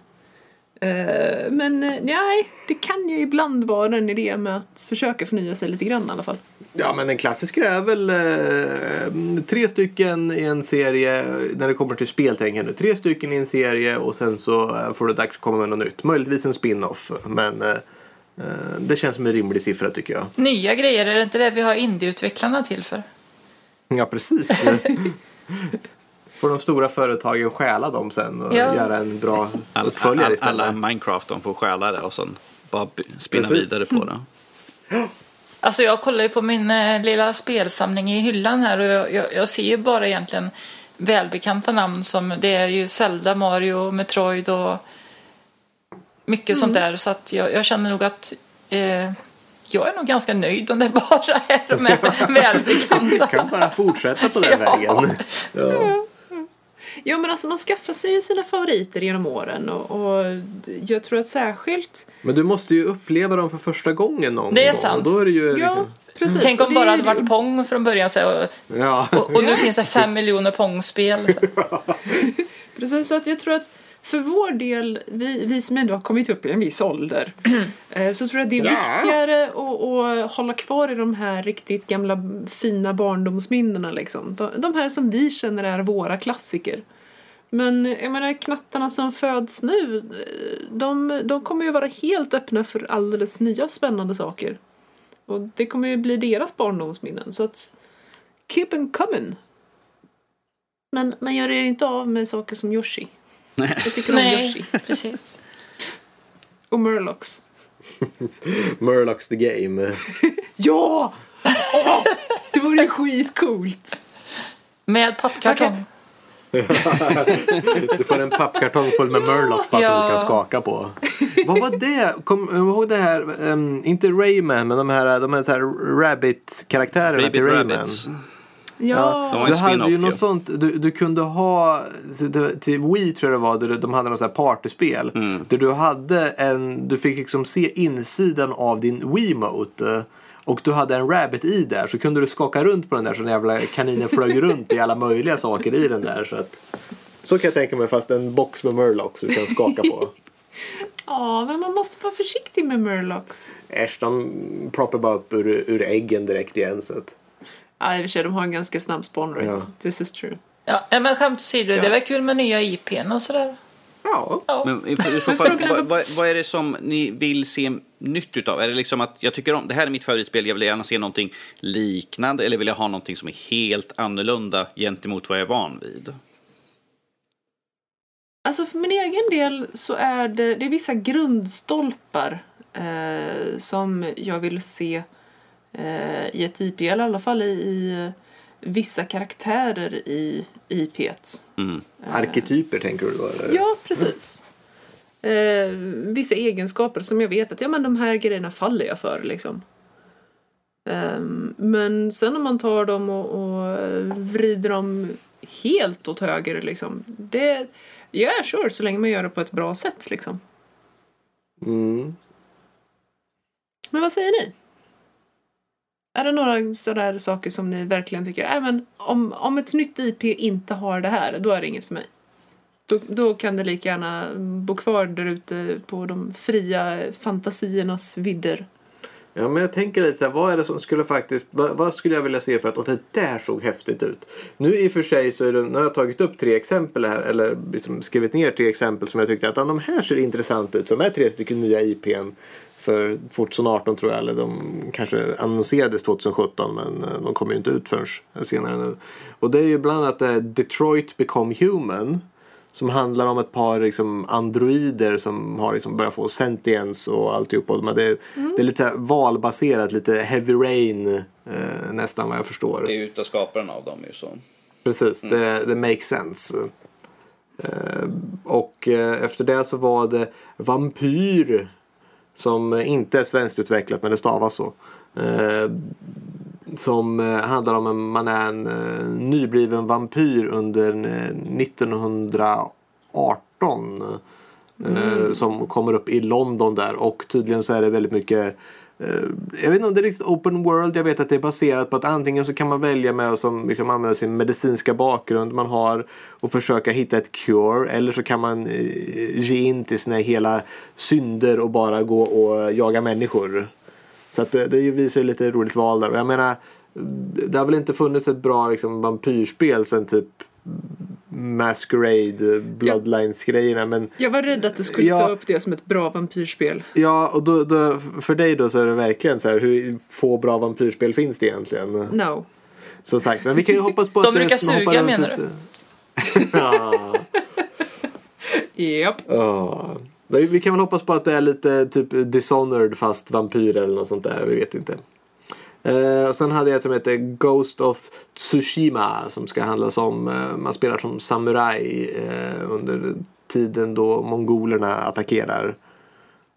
Eh, Men eh, nej, det kan ju ibland vara en idé med att försöka förnya sig lite grann i alla fall. Ja, men den klassiska är väl eh, tre stycken i en serie när det kommer till speltänkande. Tre stycken i en serie och sen så får det dags att komma med något nytt. Möjligtvis en spin-off, men eh, det känns som en rimlig siffra tycker jag. Nya grejer, är det inte det vi har indieutvecklarna till för? Ja, precis. får de stora företagen stjäla dem sen och Ja. göra en bra All, uppföljare all, istället. alla Minecraft de får stjäla det och sen bara spinna Precis. vidare på det. Alltså jag kollar ju på min eh, lilla spelsamling i hyllan här och jag, jag, jag ser ju bara egentligen välbekanta namn som det är ju Zelda, Mario, Metroid och mycket sånt där så att jag, jag känner nog att eh, jag är nog ganska nöjd om det bara är med välbekanta. kan bara fortsätta på den Ja. vägen. Ja. Ja men alltså man skaffar sig ju sina favoriter genom åren och, och jag tror att särskilt Men du måste ju uppleva dem för första gången någon Det är gång. sant. Då är det ju Ja, liksom- precis. Tänk om det bara hade ju- varit Pong från början så och, ja. och, och nu finns det fem miljoner Pong-spel. så. Precis, så att jag tror att för vår del, vi, vi som ändå har kommit upp i en viss ålder, eh, så tror jag att det är viktigare att, att hålla kvar i de här riktigt gamla fina barndomsminnena liksom. De, de här som vi känner är våra klassiker. Men jag menar knattarna som föds nu, eh, de, de kommer ju vara helt öppna för alldeles nya spännande saker. Och det kommer ju bli deras barndomsminnen, så att keep them coming. Men man gör er inte av med saker som Yoshi. Jag tycker om Nej, Yoshi. precis. Och Murlocs. Murlocs the game. Ja! Åh! det vore ju skitcoolt. Med pappkartong. Du får en pappkartong full med Murlocs bara som Ja. du kan skaka på. Vad var det? Kom ihåg det här? ehm, inte Rayman, men de här, de här, så här Rabbit-karaktärerna till Rayman. Rabbits. Ja. Var Du hade ju något ju. sånt, du, du kunde ha, till- Wii tror jag det var, där de hade något sånt här partyspel. Mm. Där du hade en, du fick liksom se insidan av din Wiimote. eh, Och du hade en rabbit i där så kunde du skaka runt på den där så den jävla kaninen flög runt i alla möjliga saker i den där. Så, att, så kan jag tänka mig fast en box med Murlocs du kan skaka på. ja, men man måste vara försiktig med Murlocs. Äsch, de ploppar bara upp ur, ur äggen direkt igen. Så att, Ja, i och för sig, de har en ganska snabb spawn rate. Ja. This is true. Ja, ja, men skämt åsido, det är väl kul med nya IPn och sådär. ja. Men i, så fall, vad, vad, vad är det som ni vill se nytt utav? Är det liksom att jag tycker om, det här är mitt favoritspel, jag vill gärna se någonting liknande eller vill jag ha någonting som är helt annorlunda gentemot vad jag är van vid? Alltså för min egen del så är det, det är vissa grundstolpar eh, som jag vill se eh, i ett IP, eller i alla fall i, i vissa karaktärer i IPet. Mm. Arketyper tänker du då? Eller? Ja, precis. Eh, vissa egenskaper som jag vet att ja, men de här grejerna faller jag för. Liksom. Ehm, men sen om man tar dem och, och vrider dem helt åt höger, liksom, det... Ja, yeah, sure, så länge man gör det på ett bra sätt. Liksom. Mm. Men vad säger ni? Är det några sådär saker som ni verkligen tycker, även om, om ett nytt IP inte har det här, då är det inget för mig? Då, då kan det lika gärna mm, bo kvar där ute på de fria fantasiernas vidder. Ja, men jag tänker lite så här, vad är det som skulle faktiskt, vad, vad skulle jag vilja se för att och det där såg häftigt ut. Nu i och för sig så är det, nu har jag tagit upp tre exempel här, eller liksom skrivit ner tre exempel som jag tyckte att de här ser intressant ut. Så de är tre stycken nya IPn för 2018 tror jag, eller de kanske annonserades 2017 men eh, de kommer ju inte ut förrän senare nu. Och det är ju bland annat eh, Detroit Become Human. Som handlar om ett par liksom, androider som har liksom, börjat få sentience och alltihop. Det, är- det är lite valbaserat, lite heavy rain eh, nästan vad jag förstår. Det är ju utav skaparen av dem ju så. Precis, det, det makes sense. Eh, och eh, efter det så var det Vampyr. Som inte är svenskt utvecklat men det stavas så. Eh, som eh, handlar om en, man är en eh, nybliven vampyr under eh, 1918. Eh, som kommer upp i London där och tydligen så är det väldigt mycket Eh, jag vet inte om det är riktigt open world. Jag vet att det är baserat på att antingen så kan man välja med att som, liksom, använda sin medicinska bakgrund man har och försöka hitta ett cure. Eller så kan man eh, ge in till sina hela synder och bara gå och jaga människor. Så att det, det visar ju lite roligt val där. Och Jag menar, det har väl inte funnits ett bra liksom, vampyrspel sen typ Masquerade, Bloodlines-grejerna. Men Jag var rädd att du skulle Ja. ta upp det som ett bra vampyrspel. ja, och då, då, för dig då så är det verkligen så här hur få bra vampyrspel finns det egentligen? No. Som sagt, men vi kan ju hoppas på De att det brukar suga, menar lite. ja. Japp. ja. Nej, Vi kan väl hoppas på att det är lite typ Dishonored fast vampyr eller något sånt där. Vi vet inte. Eh, och sen hade jag ett som heter Ghost of Tsushima som ska handla om eh, man spelar som samuraj eh, under tiden då mongolerna attackerar.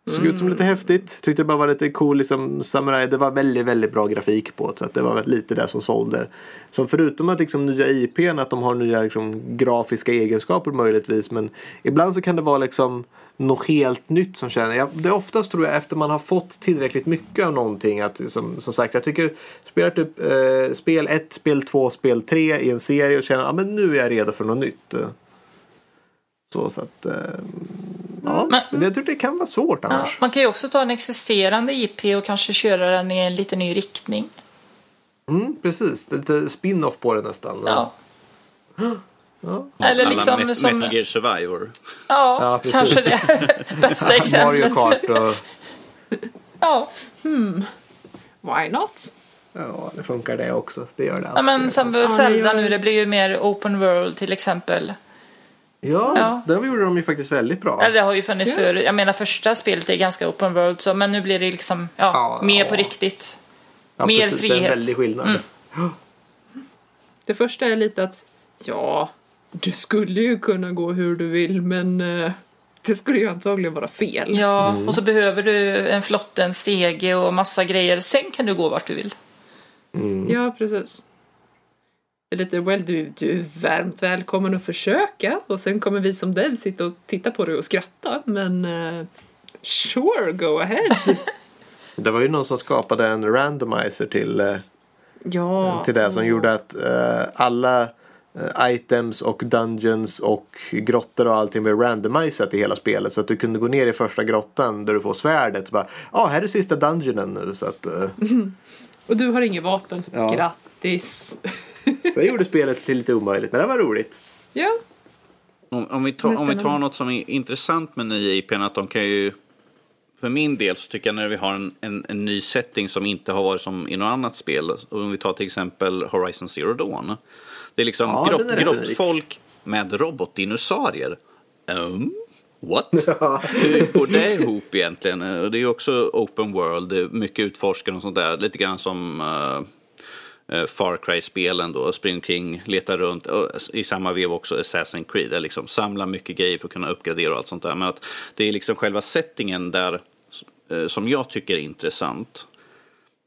Såg ut som lite häftigt. Tyckte det bara var lite cool liksom samuraj. Det var väldigt, väldigt bra grafik på det. Så att det var lite det som sålde. Så förutom att liksom nya IPn att de har nya liksom grafiska egenskaper möjligtvis. Men ibland så kan det vara liksom något helt nytt som känner. Jag, det är oftast tror jag efter man har fått tillräckligt mycket av någonting. Att, som, som sagt, jag tycker spelar typ eh, spel 1, spel 2, spel 3 i en serie och känner att ah, men nu är jag redo för något nytt. Så, så att, eh, ja. Men- Men jag tror det kan vara svårt Ja, annars. man kan ju också ta en existerande IP och kanske köra den i en lite ny riktning. Mm, precis, det är lite spin-off på det nästan. Ja. Ja. Eller Alla liksom Met- som... Metal Gear Survivor. Ja, Ja, kanske det. Bästa Mario exemplet. Kart och Ja. Why not? ja, det funkar det också. Det gör det ja, men alltid. som Ja, Zelda nu, det blir ju mer open world till exempel. Ja, Ja. det gjorde de ju faktiskt väldigt bra. Eller det har ju funnits Ja. förut. Jag menar första spelet är ganska open world så, men nu blir det liksom, ja, Ja, mer ja. på riktigt. ja, mer precis, Det är frihet. en väldig skillnad. Mm. Det första är lite att, ja, du skulle ju kunna gå hur du vill men eh, det skulle ju antagligen vara fel. Ja, Mm. och så behöver du en flotte, en stege och massa grejer. Sen kan du gå vart du vill. Mm. Ja, precis. Det är lite, well, du, du är varmt välkommen att försöka och sen kommer vi som dev sitta och titta på dig och skratta men eh, sure, go ahead. Det var ju någon som skapade en randomizer till, eh, ja. till det som gjorde att eh, alla items och dungeons och grottor och allting blev randomiserat i hela spelet. Så att du kunde gå ner i första grottan där du får svärdet. och Bara, ja, här är sista dungeonen nu. Så att, eh, Och du har inget vapen. Ja. Grattis. så jag gjorde spelet till lite omöjligt, men det var roligt. ja. Om, om, vi tar, om vi tar något som är intressant med nya IPn, att de kan ju... För min del så tycker jag när vi har en, en, en ny setting som inte har varit som i något annat spel. Och om vi tar till exempel Horizon Zero Dawn. Det är liksom Ja, grott, grottfolk med robotdinosaurier. Um, what? Hur går det ihop egentligen? Och Det är ju också open world, mycket utforskande och sånt där. Lite grann som eh, eh, Far Cry-spelen då, spring kring, leta runt, och i samma vev också Assassin's Creed, där liksom samla mycket grejer för att kunna uppgradera och allt sånt där. Men att det är liksom själva settingen där eh, som jag tycker är intressant.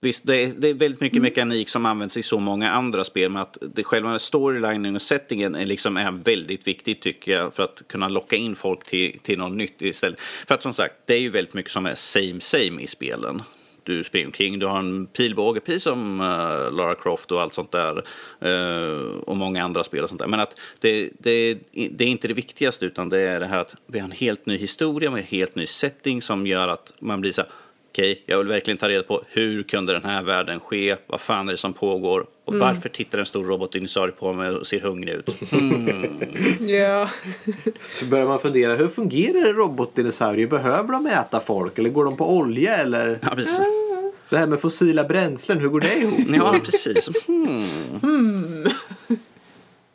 Visst, det är, det är väldigt mycket mekanik som används i så många andra spel, men att det, själva storylinen och settingen är, liksom, är väldigt viktigt tycker jag för att kunna locka in folk till, till något nytt istället. För att som sagt, det är ju väldigt mycket som är same same i spelen. Du springer omkring, du har en pilbåge, precis som uh, Lara Croft och allt sånt där. eh, och många andra spel och sånt där. Men att det, det, det är inte det viktigaste, utan det är det här att vi har en helt ny historia, vi har en helt ny setting som gör att man blir så här, Okej, jag vill verkligen ta reda på hur kunde den här världen ske? Vad fan är det som pågår? Och varför tittar en stor robotdinosaurie på mig och ser hungrig ut? Ja. Så börjar man fundera, hur fungerar robotdinosaurier? Behöver de äta folk eller går de på olja eller? Ja, precis. Det här med fossila bränslen, hur går det ihop? Ja, precis. Hmm.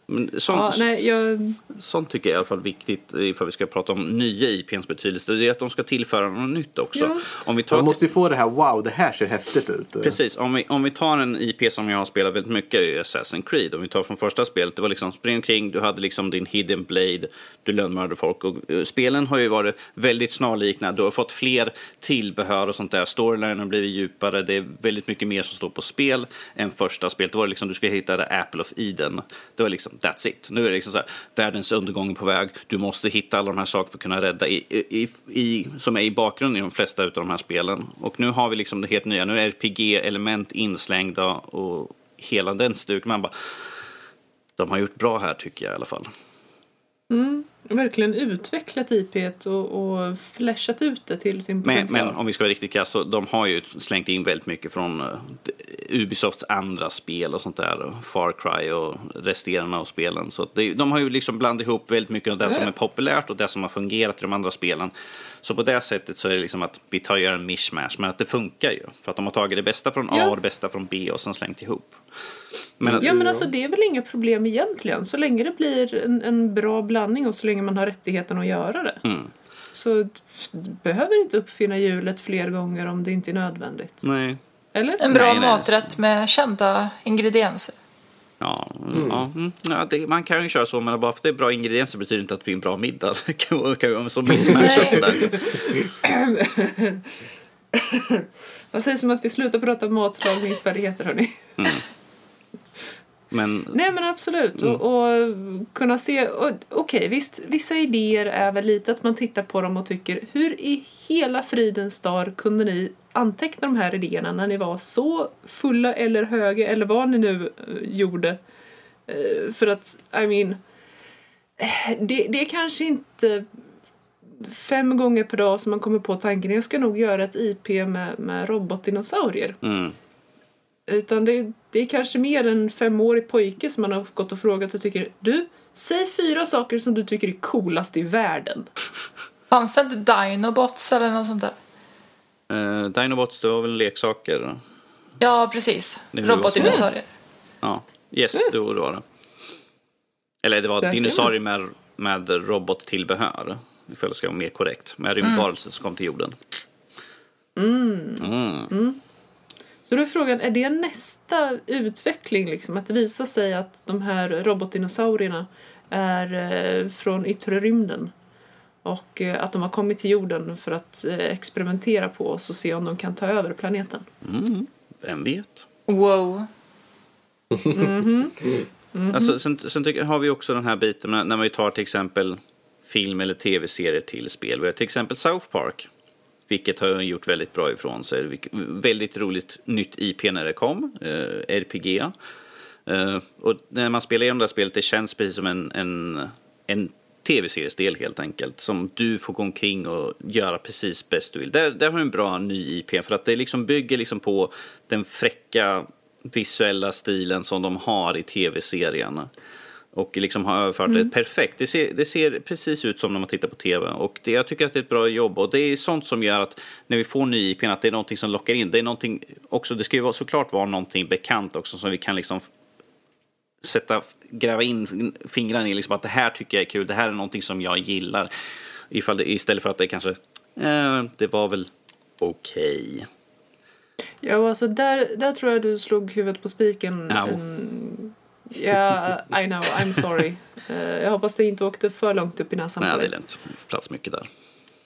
Men ja, sånt, nej, jag... sånt tycker jag är i alla fall viktigt ifall vi ska prata om nya IPns betydelse. Det är att de ska tillföra något nytt också. Ja. Om vi tar Man måste ju få det här, wow, det här ser häftigt ut. Precis, om vi, om vi tar en IP som jag har spelat väldigt mycket i Assassin's Creed. Om vi tar från första spelet, det var liksom spring omkring, du hade liksom din hidden blade, du lönnmördade folk. Och, eh, spelen har ju varit väldigt snarlikna, du har fått fler tillbehör och sånt där. Storylinen har blivit djupare, det är väldigt mycket mer som står på spel än första spelet. Det var liksom, du skulle hitta the Apple of Eden. Det var liksom that's it. Nu är det liksom så här, världens undergång är på väg. Du måste hitta alla de här sakerna för att kunna rädda i, i, i, som är i bakgrunden i de flesta av de här spelen. Och nu har vi liksom det helt nya. Nu är RPG-element inslängda och hela den stuken. Man bara, de har gjort bra här tycker jag i alla fall. Mm. Verkligen utvecklat IP och, och flashat ut det till sin Men, potential. men om vi ska vara riktigt krassa, så de har ju slängt in väldigt mycket från uh, Ubisofts andra spel och sånt där. och Far Cry och resterande av spelen. Så det, de har ju liksom blandat ihop väldigt mycket av det som är populärt och det som har fungerat i de andra spelen. Så på det sättet så är det liksom att vi tar och gör en mishmash, men att det funkar ju. För att de har tagit det bästa från A och det bästa från B och sen slängt ihop. Men, Ja men alltså det är väl inga problem egentligen. Så länge det blir en, en bra blandning och så länge man har rättigheten att göra det. Mm. Så behöver inte uppfinna hjulet fler gånger om det inte är nödvändigt. nej. Eller? En bra Nej, nej. maträtt med kända ingredienser. Ja, ja, mm. ja det, man kan ju köra så, men bara för att det är bra ingredienser betyder inte att det blir en bra middag. Det kan ju så missmatchat sådär. Vad sägs om att vi slutar prata matlagningsfärdigheter hörni? Men Nej men absolut. Mm. Och, och kunna se, okej visst, vissa idéer är väl lite att man tittar på dem och tycker hur i hela fridens dag kunde ni anteckna de här idéerna när ni var så fulla eller höga eller vad ni nu eh, gjorde. Eh, för att, I mean, eh, det, det är kanske inte fem gånger per dag som man kommer på tanken jag ska nog göra ett IP med, med robotdinosaurier. mm, Utan det, det är kanske mer en femårig pojke som man har gått och frågat och tycker Du, säg fyra saker som du tycker är coolast i världen. Fanns det inte Dinobots eller något sånt där? eh, Dinobots, det var väl leksaker? Ja, precis. Robotdinosaurier. Ja, yes, det var det. Var det. Eller det var Där dinosaurier med, med robottillbehör. Ifall det ska vara mer korrekt. Med rymdvarelser som kom till jorden. Mm. Så då är frågan, är det nästa utveckling liksom? Att det visar sig att de här robotdinosaurierna är eh, från yttre rymden. Och eh, att de har kommit till jorden för att eh, experimentera på oss och se om de kan ta över planeten. Mm. Vem vet? Wow. Alltså, sen sen tycker, har vi också den här biten när, vi tar till exempel film eller tv-serier till spel. Vi har till exempel South Park. Vilket har gjort väldigt bra ifrån sig. Väldigt roligt nytt IP när det kom. Eh, RPG. Eh, och när man spelar igenom det här spelet, det känns precis som en, en, en tv-seriesdel helt enkelt. Som du får gå omkring och göra precis bäst du vill. Där, där har du en bra ny IP. För att det liksom bygger liksom på den fräcka visuella stilen som de har i tv-serierna. Och liksom har överfört det perfekt. Det ser, det ser precis ut som när man tittar på tv. Och det, jag tycker att det är ett bra jobb. Och det är sånt som gör att när vi får ny IP, att det är någonting som lockar in. Det är någonting också, det ska ju vara, såklart vara någonting bekant också som vi kan liksom sätta, gräva in fingrarna i. Liksom att det här tycker jag är kul, det här är någonting som jag gillar. Ifall det, istället för att det kanske, eh, det var väl okej. Ja, alltså där, där tror jag du slog huvudet på spiken. Au. En- Ja, I know, I'm sorry. Eh, jag hoppas det inte åkte för långt upp i näsan Nej, det är lugnt. Plats mycket där.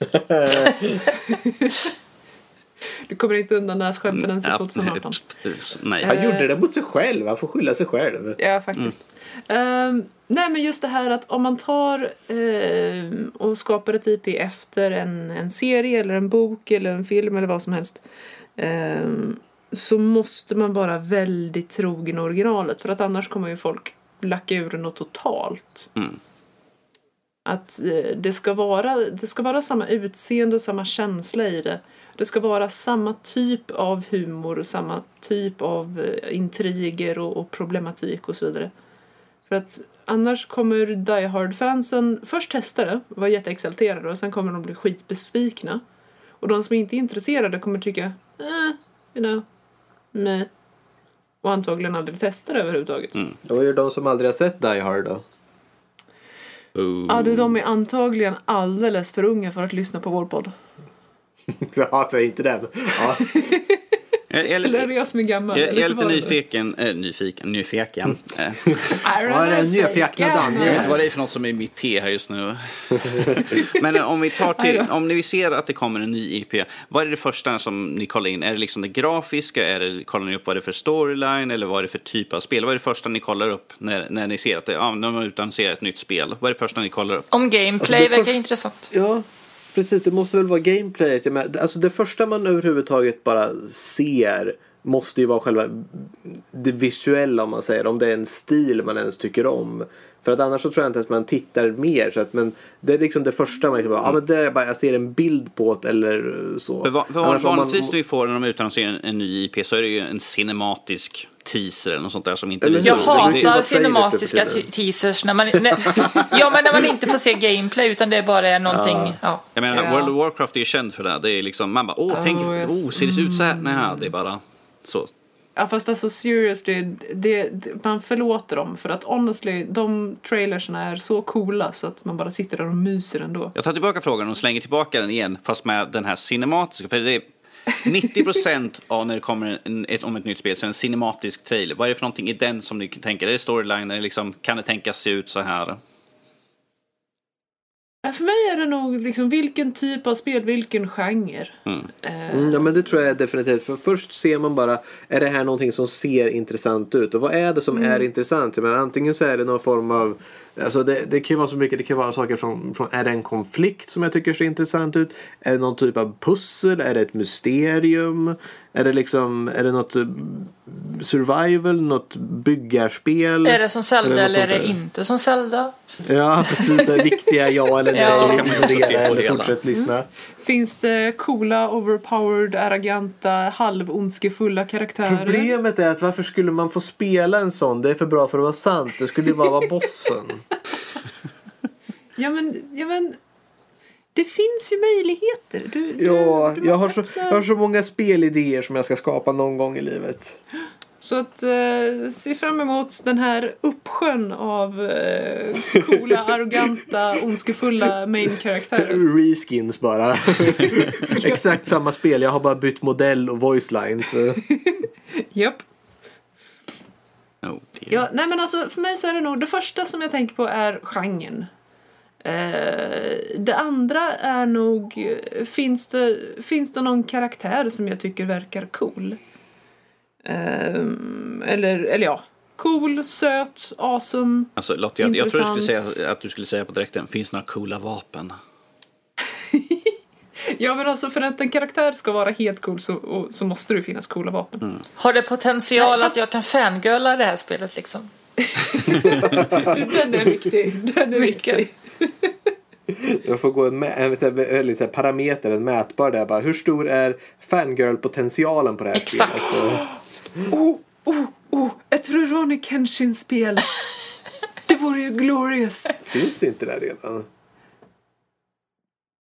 Du kommer inte undan nässkämten ens i Ja, 2018. Nej. Han gjorde det mot sig själv, han får skylla sig själv. Ja, faktiskt. Ehm, nej, men just det här att om man tar ehm, och skapar ett IP efter en, en serie eller en bok eller en film eller vad som helst. ehm, så måste man vara väldigt trogen originalet för att annars kommer ju folk lacka ur något totalt. Mm. Att eh, det, ska vara, det ska vara samma utseende och samma känsla i det. Det ska vara samma typ av humor och samma typ av eh, intriger och, och problematik och så vidare. För att annars kommer Die Hard-fansen först testa det, vara jätteexalterade och sen kommer de bli skitbesvikna. Och de som inte är intresserade kommer tycka, eh, you know, meh. Och antagligen aldrig testa det överhuvudtaget. Mm. Vad gör de som aldrig har sett Die Hard då? Oh. Ja, du, de är antagligen alldeles för unga för att lyssna på vår podd. Ja, säg inte det. Ja. Jag, Eller är det jag som är gammal? jag, jag Eller är lite vad nyfiken. Äh, nyfiken? Nyfiken. Eh, det är en nyfikna jag vet Daniel. inte vad det är för något som är mitt te här just nu. Men eh, om vi tar till, om ni ser att det kommer en ny IP, vad är det första som ni kollar in? Är det liksom det grafiska? Är det, kollar ni upp vad det är för storyline? Eller vad är det för typ av spel? Vad är det första ni kollar upp när, när ni ser att det, ja, de har utannonserat ett nytt spel? Vad är det första ni kollar upp? Om gameplay Alltså, det verkar först- intressant. Ja, precis. Det måste väl vara gameplayet. Alltså det första man överhuvudtaget bara ser måste ju vara själva det visuella om man säger. Om det är en stil man ens tycker om. För att annars så tror jag inte att man tittar mer. Så att, men det är liksom det första man liksom bara, ja men det är bara, jag ser en bild på det eller så. För, va- för Annars man- vanligtvis när vi får när de utannonserar en, en ny IP så är det ju en cinematisk teaser eller något sånt där som inte Jag hatar cinematiska teasers när man, när, ja, men när man inte får se gameplay utan det bara är någonting. Ja. Jag menar, Ja. World of Warcraft är ju känd för det. Det är liksom, man bara, åh, tänk, Oh, yes. oh, ser det ut så här? Nej, det är bara så. Ja fast alltså seriously, det, det, man förlåter dem för att honestly, de trailersna är så coola så att man bara sitter där och myser ändå. Jag tar tillbaka frågan och slänger tillbaka den igen, fast med den här cinematiska. För det är 90% av när det kommer en, ett, om ett nytt spel så är det en cinematisk trailer. Vad är det för någonting i den som ni tänker? Är det storyline? Liksom, kan det tänkas se ut så här? För mig är det nog liksom vilken typ av spel, vilken genre. Mm. Eh, Mm, ja men det tror jag definitivt. För först ser man bara, är det här någonting som ser intressant ut? Och vad är det som Mm. är intressant? Jag menar, antingen så är det någon form av, alltså det, det kan ju vara så mycket, det kan vara saker från, från, är det en konflikt som jag tycker ser intressant ut? Är det någon typ av pussel? Är det ett mysterium? Är det liksom, är det något eh, survival, något byggarspel? Är det som Zelda något eller är det inte som Zelda? Ja, precis. Det viktiga ja eller nej. Ja. Så kan man ju också se på eller det hela. fortsätt lyssna. Finns det coola, overpowered, arroganta, halvondskefulla karaktärer? Problemet är att varför skulle man få spela en sån? Det är för bra för att vara sant. Det skulle ju bara vara bossen. Ja men, ja men... Det finns ju möjligheter. Du, Ja, du jag har, så, jag har så många spelidéer som jag ska skapa någon gång i livet. Så att eh, se fram emot den här uppsjön av eh, coola, arroganta, ondskefulla main-karaktärer. Reskins bara. Exakt samma spel. Jag har bara bytt modell och voice lines. Japp. Oh, dear. Ja, nej men alltså för mig så är det nog, det första som jag tänker på är genren. Eh, det andra är nog, eh, finns det, finns det någon karaktär som jag tycker verkar cool? Eh, eller, eller ja, cool, söt, awesome. Alltså Lotta, jag, jag tror du skulle säga att du skulle säga på direkten, finns några coola vapen? Ja men alltså för att en karaktär ska vara helt cool så, och, så måste det finnas coola vapen. Har det potential Nej, fast- att jag kan fangirla det här spelet liksom? Den är viktig. Den är Mycket. viktig. Jag får gå en, mä- en, så här parameter, en mätbar där. Bara, hur stor är fangirl-potentialen på det här Exakt. spelet? Oh, oh, oh, ett Rurouni Kenshin-spel. Det vore ju glorious. Finns inte det redan?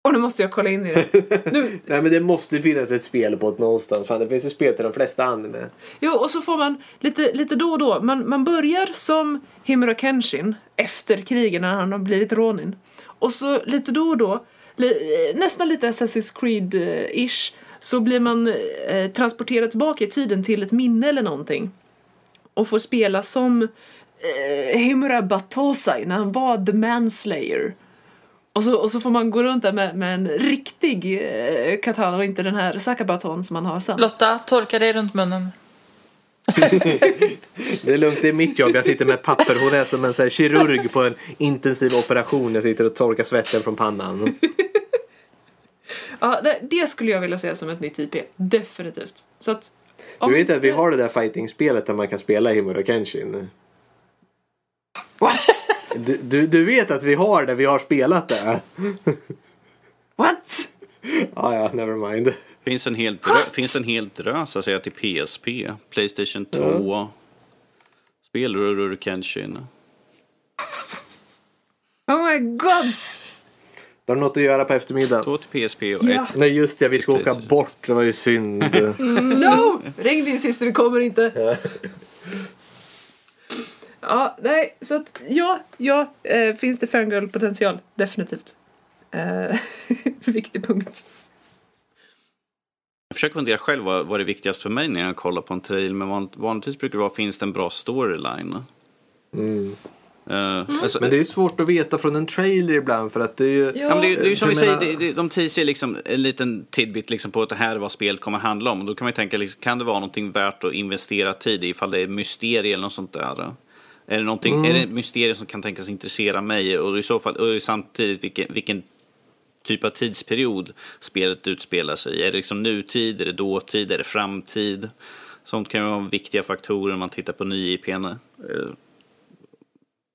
Och nu måste jag kolla in i det. Nu, Nej men det måste finnas ett spel på det någonstans. Fan, det finns ju spel till de flesta anime. Jo, och så får man lite, lite då och då. Man, man börjar som Himura Kenshin efter krigen när han har blivit Ronin. Och så lite då och då, li, eh, nästan lite Assassin's Creed-ish, så blir man eh, transporterad tillbaka i tiden till ett minne eller någonting. Och får spela som eh, Himura Batosai när han var The Manslayer. Och så, och så får man gå runt där med, med en riktig eh, katana och inte den här Sakabaton som man har sen. Lotta, torka dig runt munnen. Det är lugnt, det är mitt jobb. Jag sitter med papper. Hon är som en så här, kirurg på en intensiv operation. Jag sitter och torkar svetten från pannan. Ja, det, det skulle jag vilja säga som ett nytt IP. Definitivt. Så att... Du vet att vi har det där fighting-spelet där man kan spela Himura Kenshin? What? Du, du, du vet att vi har det, vi har spelat det? What? Ja, ja, never mind. Finns en hel, drö, finns en hel drös att säga till PSP, Playstation 2, spel Rurur Kenshin. Oh my gods! Du har något att göra på eftermiddagen. Två till PSP och Ja. ett Nej just det, vi ska åka bort. Det var ju synd. No! Ring din syster, vi kommer inte. Ja, nej, så att ja, ja, eh, finns det fangirl-potential? Definitivt. Eh, viktig punkt. Jag försöker fundera själv vad, vad är viktigast för mig när jag kollar på en trailer. Men van, vanligtvis brukar det vara, finns det en bra storyline? Mm. Uh, alltså, Men det är ju svårt att veta från en trailer ibland för att det är ju... Ja, men det, är- det är ju som vi säger, menar- det, det, de teaser liksom en liten tidbit liksom på att det här är vad spelet kommer handla om. Och då kan man ju tänka, liksom, kan det vara någonting värt att investera tid i ifall det är mysterier eller något sånt där? Är det, någonting, Mm. är det ett mysterium som kan tänkas intressera mig? Och i så fall, och samtidigt vilken, vilken typ av tidsperiod spelet utspelar sig i? Är det liksom nutid, är det dåtid, är det framtid? Sånt kan ju vara viktiga faktorer när man tittar på ny IPn.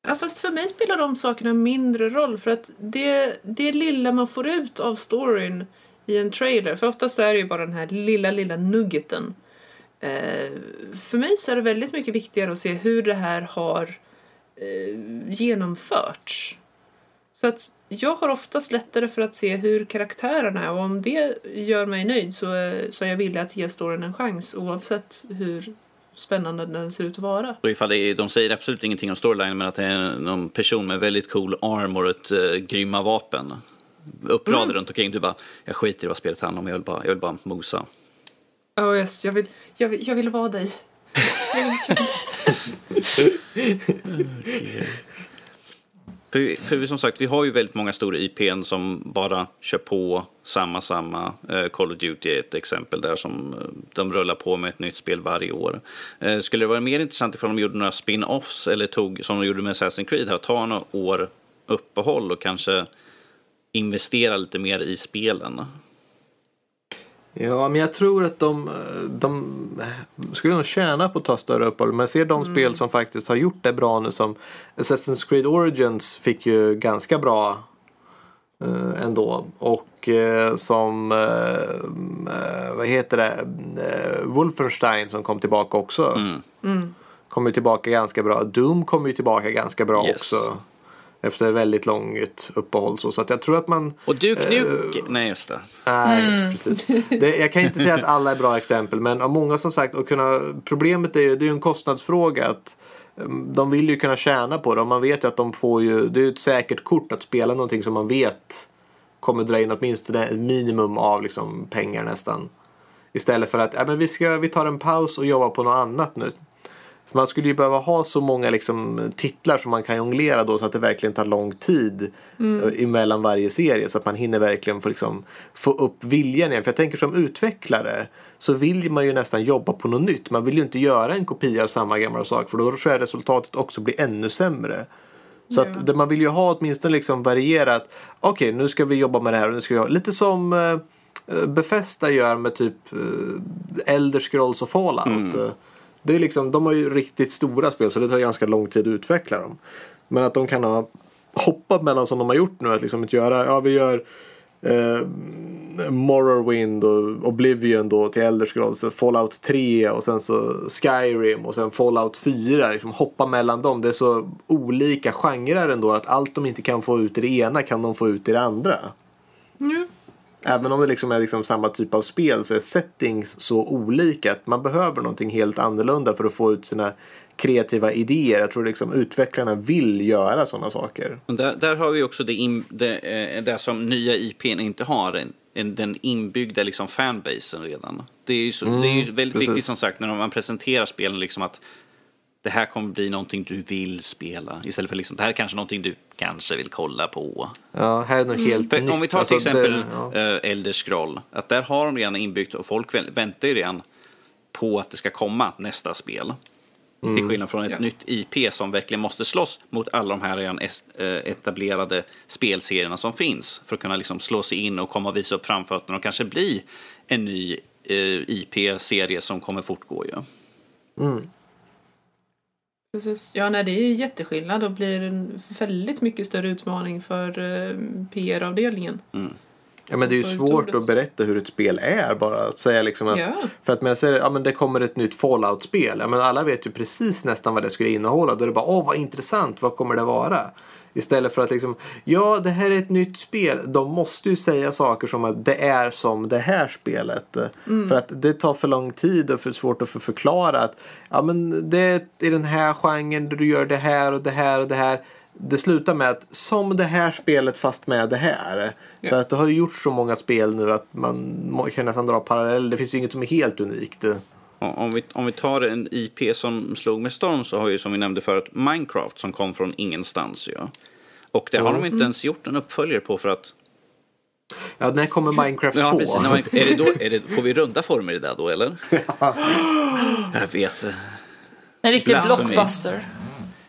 Ja, fast för mig spelar de sakerna mindre roll för att det, det lilla man får ut av storyn i en trailer, för oftast är det ju bara den här lilla, lilla nuggeten. Eh, för mig så är det väldigt mycket viktigare att se hur det här har eh, genomförts. Så att jag har oftast lättare för att se hur karaktärerna är och om det gör mig nöjd så, så är jag villig att ge storyn en chans oavsett hur spännande den ser ut att vara. Och ifall det är, de säger absolut ingenting om storyline men att det är någon person med väldigt cool arm och ett uh, grymma vapen. Uppradade Mm. runt omkring. Du bara, jag skiter i vad spelet handlar om, jag vill bara, jag vill bara mosa. Oh yes, jag vill, jag vill, jag vill vara dig. För, för som sagt, vi har ju väldigt många stora IPn som bara kör på samma, samma. Eh, Call of Duty är ett exempel där som eh, de rullar på med ett nytt spel varje år. Eh, skulle det vara mer intressant ifall de gjorde några spin-offs eller tog, som de gjorde med Assassin's Creed, här, ta några år uppehåll och kanske investera lite mer i spelen? Ja, men jag tror att de, de skulle nog tjäna på att ta större uppehåll. Men jag ser de spel som faktiskt har gjort det bra nu som Assassin's Creed Origins fick ju ganska bra eh, ändå. Och eh, som, eh, eh, vad heter det, eh, Wolfenstein som kom tillbaka också. Mm. Kom ju tillbaka ganska bra. Doom kom ju tillbaka ganska bra Yes. också. Efter väldigt långt uppehåll. Så, så att jag tror att man Och Duke Nuke, nej just det. Nej, precis. Det, jag kan inte säga att alla är bra exempel, men av många som sagt, och kunna, problemet är ju, det är en kostnadsfråga. att um, De vill ju kunna tjäna på det och man vet ju att de får ju, det är ju ett säkert kort att spela någonting som man vet kommer dra in åtminstone ett minimum av liksom, pengar nästan. Istället för att ja, men vi, ska, vi tar en paus och jobbar på något annat nu. Man skulle ju behöva ha så många liksom, titlar som man kan jonglera då så att det verkligen tar lång tid eh, emellan varje serie. Så att man hinner verkligen få, liksom, få upp viljan igen. För jag tänker som utvecklare så vill man ju nästan jobba på något nytt. Man vill ju inte göra en kopia av samma gamla sak för då tror jag resultatet också blir ännu sämre. Så Ja. att det, man vill ju ha åtminstone liksom varierat. Okej, nu ska vi jobba med det här och nu ska vi ha lite som eh, eh, Bethesda gör med typ eh, Elder Scrolls och Fallout. Eh, det är liksom, de har ju riktigt stora spel så det tar ganska lång tid att utveckla dem. Men att de kan ha hoppat mellan som de har gjort nu. Att liksom inte göra, ja vi gör eh, Morrowind och Oblivion då till Elder Scrolls. så Fallout 3 och sen så Skyrim och sen Fallout 4. Liksom hoppa mellan dem. Det är så olika genrer ändå att allt de inte kan få ut i det ena kan de få ut i det andra. Mm. Även om det liksom är liksom samma typ av spel så är settings så olika att man behöver någonting helt annorlunda för att få ut sina kreativa idéer. Jag tror liksom utvecklarna vill göra sådana saker. Där, där har vi också det, in, det, eh, det som nya IPn inte har, en, en, den inbyggda liksom fanbasen redan. Det är ju, så, det är ju väldigt precis. viktigt som sagt när man presenterar spelen liksom att det här kommer bli någonting du vill spela istället för liksom det här är kanske någonting du kanske vill kolla på. Ja, här är något helt För nytt. om vi tar till Alltså, exempel det- ja. eh, Elder Scroll, att där har de redan inbyggt och folk vä- väntar ju redan på att det ska komma nästa spel. Mm. Till skillnad från ett Ja. nytt IP som verkligen måste slåss mot alla de här redan eh, etablerade spelserierna som finns för att kunna liksom slå sig in och komma och visa upp framfötterna och kanske bli en ny eh, IP-serie som kommer fortgå. Ju. Precis. Ja, nej, det är jätteskillnad och blir en väldigt mycket större utmaning för eh, PR-avdelningen. Ja, men det är ju svårt att berätta hur ett spel är bara. Att säga liksom att, Ja. För att jag säger ja, men det kommer ett nytt Fallout-spel. Ja, men alla vet ju precis nästan vad det skulle innehålla. Då är det bara åh vad intressant, vad kommer det vara? Istället för att liksom, ja det här är ett nytt spel. De måste ju säga saker som att det är som det här spelet. För att det tar för lång tid och för svårt att för förklara att ja men det är i den här genren där du gör det här och det här och det här. det slutar med att som det här spelet fast med det här. Ja. För att det har ju gjort så många spel nu att man kan nästan dra paralleller. Det finns ju inget som är helt unikt. Ja, Om vi, om vi tar en IP som slog med storm så har ju som vi nämnde förut Minecraft som kom från ingenstans. Ja. Och det har de inte ens gjort en uppföljare på för att... Ja, när kommer Minecraft 2? Ja, precis, när man, är det då, är det, får vi runda former i det då eller? Jag vet. En riktig Blasphemy. blockbuster.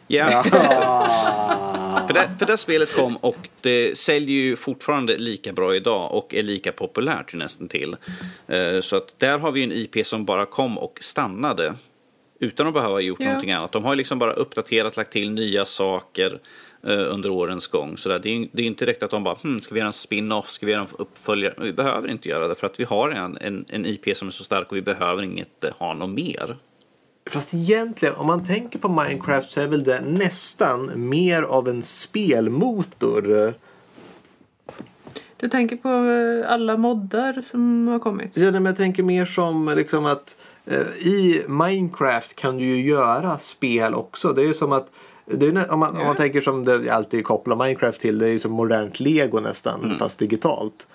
Ja. för, det, för det spelet kom och det säljer ju fortfarande lika bra idag och är lika populärt nästan till. Eh, Så att där har vi en IP som bara kom och stannade. Utan att behöva gjort Ja. någonting annat. De har liksom bara uppdaterat, lagt till nya saker eh, under årens gång. Så där, det, är, det är inte direkt att de bara, hm, ska vi göra en spin-off, ska vi göra en uppföljare? Vi behöver inte göra det för att vi har en, en, en IP som är så stark och vi behöver inget eh, ha något mer. Fast egentligen, om man tänker på Minecraft så är väl det nästan mer av en spelmotor. Du tänker på eh, alla moddar som har kommit? Ja, men jag tänker mer som liksom att eh, i Minecraft kan du ju göra spel också. Det är ju som att är, om, man, om man tänker som det alltid kopplar Minecraft till, det är ju som modernt Lego nästan, fast digitalt.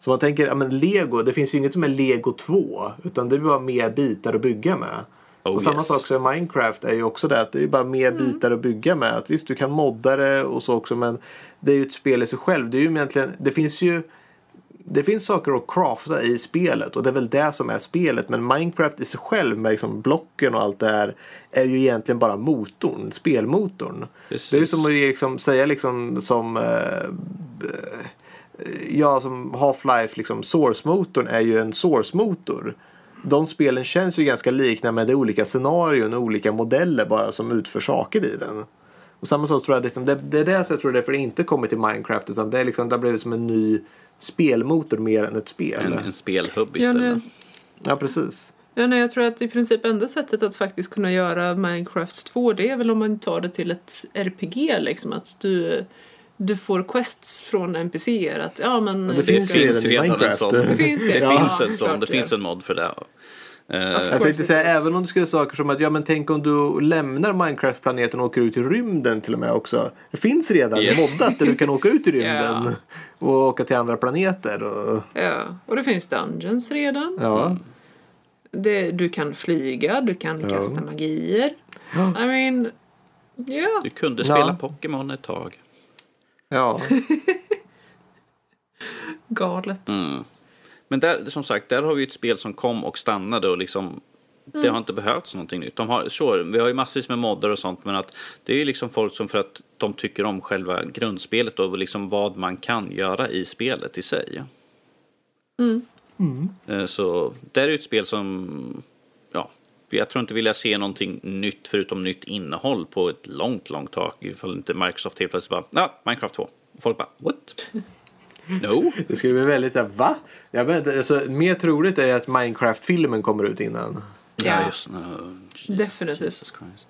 Så man tänker, ja men Lego, det finns ju inget som är Lego 2, utan det är bara mer bitar att bygga med. Oh, och samma yes. sak som i Minecraft är ju också det att det är bara mer bitar att bygga med. Att visst, du kan modda det och så också, men det är ju ett spel i sig själv. Det är ju egentligen, det finns ju det finns saker att crafta i spelet och det är väl det som är spelet. Men Minecraft i sig själv med liksom blocken och allt det här är ju egentligen bara motorn, spelmotorn. Precis. Det är ju som att liksom säga liksom som eh, ja, som Half-Life, liksom Source-motorn är ju en Source-motor. De spelen känns ju ganska liknande med det är olika scenarion och olika modeller bara som utför saker i den. Och samma sak tror jag, liksom, det, det är det som jag tror därför det inte kommer till Minecraft utan det är liksom, där blir det som en ny spelmotor mer än ett spel. En, en spelhubb Ja, istället. nej, Ja, precis. ja, nej, jag tror att i princip enda sättet att faktiskt kunna göra Minecraft 2 det är väl om man tar det till ett RPG liksom. Att du, du får quests från NPCer. Att, ja, men, det vi finns ska- finns redan en sån. Det finns det. Det Ja, finns en sån, det det finns en mod för det. Eh, Jag tänkte säga, även om du skulle saker som att ja men tänk om du lämnar Minecraft-planeten och åker ut i rymden till och med också. Det finns redan Yes. moddat där du kan åka ut i rymden Ja. och åka till andra planeter. Och, Ja, och det finns Dungeons redan. ja. Det, du kan flyga, du kan Ja. kasta magier. I mean, ja. Du kunde Ja. spela Pokémon ett tag. Ja. Galet. Mm. Men där, som sagt, där har vi ett spel som kom och stannade och liksom det har inte behövts någonting nytt. De har, sure, vi har ju massvis med moddar och sånt men att det är ju liksom folk som för att de tycker om själva grundspelet och liksom vad man kan göra i spelet i sig. Eh, Så det är ju ett spel som, jag tror inte vilja se någonting nytt förutom nytt innehåll på ett långt, långt tag. Ifall inte Microsoft helt plötsligt bara, ja, Minecraft 2. Och folk bara, what? No? Det skulle bli väldigt såhär, va? Jag vet alltså, mer troligt är att Minecraft-filmen kommer ut innan. Ja, just no. Jesus, Definitivt. Jesus Christ.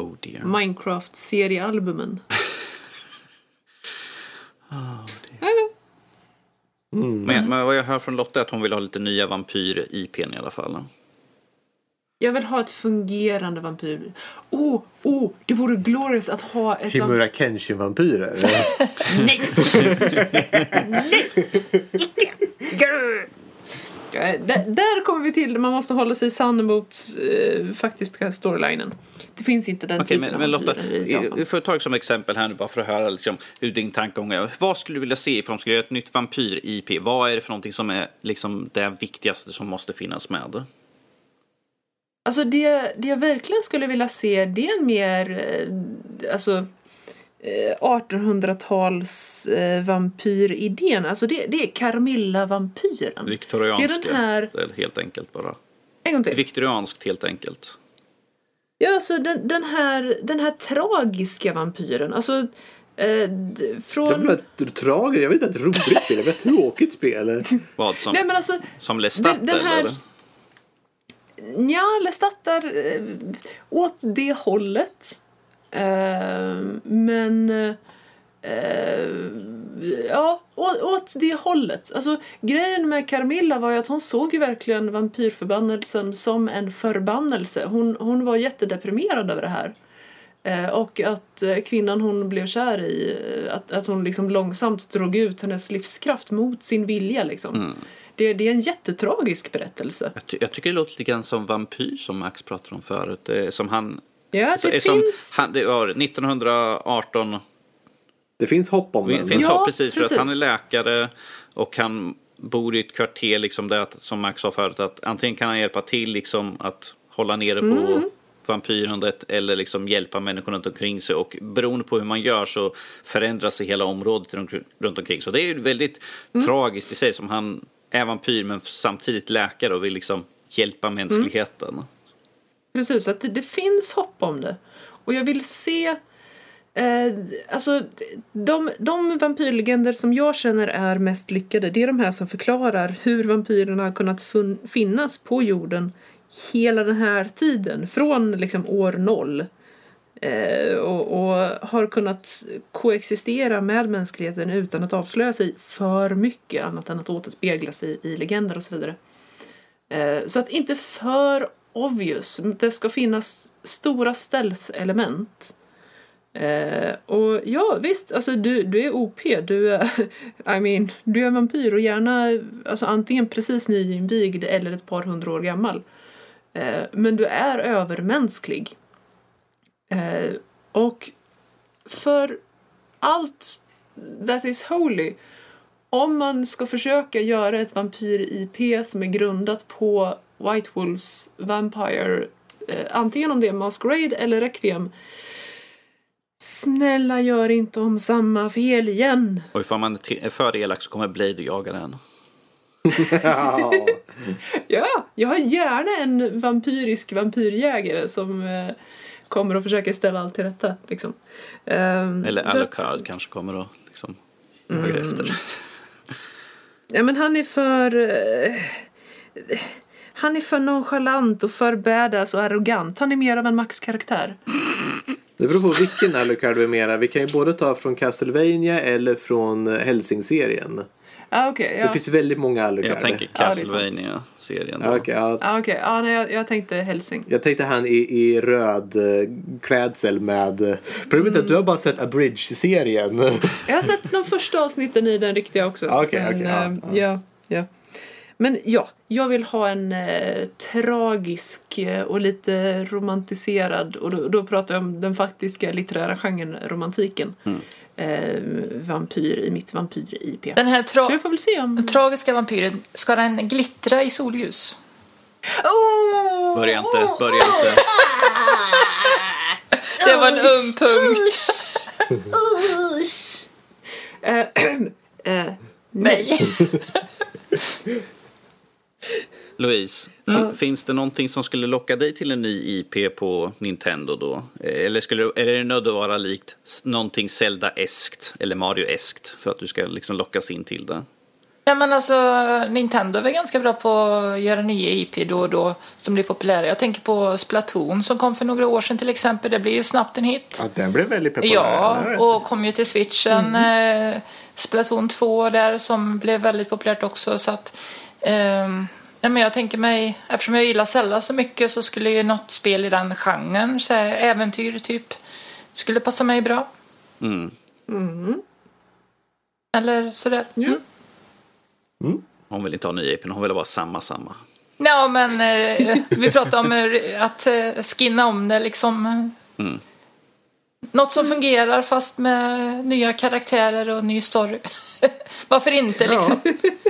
Oh dear. Minecraft-seriealbumen. Men, men vad jag hör från Lotta är att hon vill ha lite nya vampyr-IPn i alla fall. Jag vill ha ett fungerande vampyr... Oh, oh, det vore glorious att ha ett... vamp- Himura Kenshin-vampyrer. Nej! Nej! Icke! Grr! Där, där kommer vi till, man måste hålla sig sann mot eh, faktiska storylinen. Det finns inte den Okej, typen men, av men Lotta, vampyrer i Japan. får ta som exempel här nu bara för att höra liksom, hur din tankegång. Vad skulle du vilja se de skulle göra ett nytt vampyr-IP? Vad är det för någonting som är liksom det viktigaste som måste finnas med? Alltså det, det jag verkligen skulle vilja se det är en mer eh, alltså, eh, 1800-tals eh, vampyridén. Alltså det, det är Carmilla-vampyren. Viktorianskt, Det är den här- helt enkelt bara. En gång till. Viktorianskt helt enkelt. Ja, alltså den, den, här, den här tragiska vampyren. Alltså eh, från... Det var ett tragiskt, jag vet inte, ett roligt spel. Ett tråkigt spel. Vad som, Nej men alltså, som Lestat den- den här- eller? Nja, Lestat är eh, åt det hållet. Eh, men... Eh, ja, åt, åt det hållet. Alltså, grejen med Carmilla var ju att hon såg ju verkligen vampyrförbannelsen som en förbannelse. Hon, hon var jättedeprimerad över det här. Eh, och att eh, kvinnan hon blev kär i, eh, att, att hon liksom långsamt drog ut hennes livskraft mot sin vilja. Liksom. Mm. Det, det är en jättetragisk berättelse. Jag, ty- jag tycker det låter lite grann som Vampyr som Max pratade om förut. Som han... Ja, det är som, finns... han, det var 1918 Det finns hopp om Det den. finns Ja, så precis, för att precis. han är läkare och han bor i ett kvarter liksom där, som Max sa förut, att antingen kan han hjälpa till liksom att hålla nere på Mm. vampyrandet eller liksom hjälpa människor runt omkring sig och beroende på hur man gör så förändras sig hela området runt, runt omkring. Så det är ju väldigt Mm. tragiskt i sig som han är vampyr men samtidigt läkare och vill liksom hjälpa mänskligheten. Precis, att det, det finns hopp om det. Och jag vill se... Eh, alltså, de, de vampyrlegender som jag känner är mest lyckade det är de här som förklarar hur vampyrerna har kunnat fun- finnas på jorden hela den här tiden. Från liksom år noll. Eh, och, och har kunnat koexistera med mänskligheten utan att avslöja sig för mycket annat än att återspegla sig i legender och så vidare. Eh, så att inte för obvious. Det ska finnas stora stealth-element. Eh, och ja, visst, alltså du, du är OP, du är, I mean, du är vampyr och gärna alltså, antingen precis nyinvigd eller ett par hundra år gammal. Eh, men du är övermänsklig. Eh, och för allt that is holy om man ska försöka göra ett vampyr-IP som är grundat på White Wolves Vampire, eh, antingen om det är Masquerade eller Requiem, snälla gör inte om samma fel igen. Och ifall man är för elak så kommer Blade jaga den. Ja. Ja, jag har gärna en vampyrisk vampyrjägare som eh, kommer och försöker ställa allt till rätta. Liksom. Ehm, Eller så att- Alucard kanske kommer och liksom jagar efter. Ja, men han är för... eh, han är för nonchalant och för badass och arrogant. Han är mer av en Max-karaktär. Det beror på vilken Alucard vi menar. Vi kan ju både ta från Castlevania eller från Helsing-serien. Ah, okej, ja. Det finns väldigt många Alucard. Jag tänker det är sant. Castlevania-serien. Ja. Ah. Ja, nej, jag, jag tänkte Helsing. Jag tänkte han i, i röd eh, klädsel med... Problemet är att du har bara sett Abridge-serien. Jag har sett de första avsnitten i den riktiga också. Ah, okej, Men, ja, eh, ja. ja, ja. Men ja, jag vill ha en eh, tragisk eh, och lite romantiserad, och då, då pratar jag om den faktiska litterära genren, romantiken. Mm. Eh, vampyr i mitt vampyr-IP. Den här tra- vi får väl se om... tragiska vampyren, ska den glittra i solljus? Oh! Börja inte, börja inte. Det var en öm punkt. Eh, eh, Nej. Louise, fin- finns det någonting som skulle locka dig till en ny IP på Nintendo då? Eh, Eller skulle, är det nödvändigt att vara likt någonting Zelda-eskt eller Mario-eskt för att du ska liksom lockas in till det? Ja, men alltså, Nintendo är väl ganska bra på att göra nya IP då och då som blir populära. Jag tänker på Splatoon som kom för några år sedan till exempel. Det blir ju snabbt en hit. Ja, den blev väldigt populär. Ja, och kom ju till switchen. Eh, Splatoon 2 där som blev väldigt populärt också. Så att, ehm, ja, men jag tänker mig, eftersom jag gillar Zelda så mycket så skulle ju något spel i den genren, så här, äventyr typ, skulle passa mig bra. Mm. Eller sådär. Mm. Hon vill inte ha ny IP, hon vill ha samma, samma. Ja, men eh, vi pratar om eh, att eh, skinna om det liksom. Mm. Något som fungerar fast med nya karaktärer och ny story. Varför inte liksom?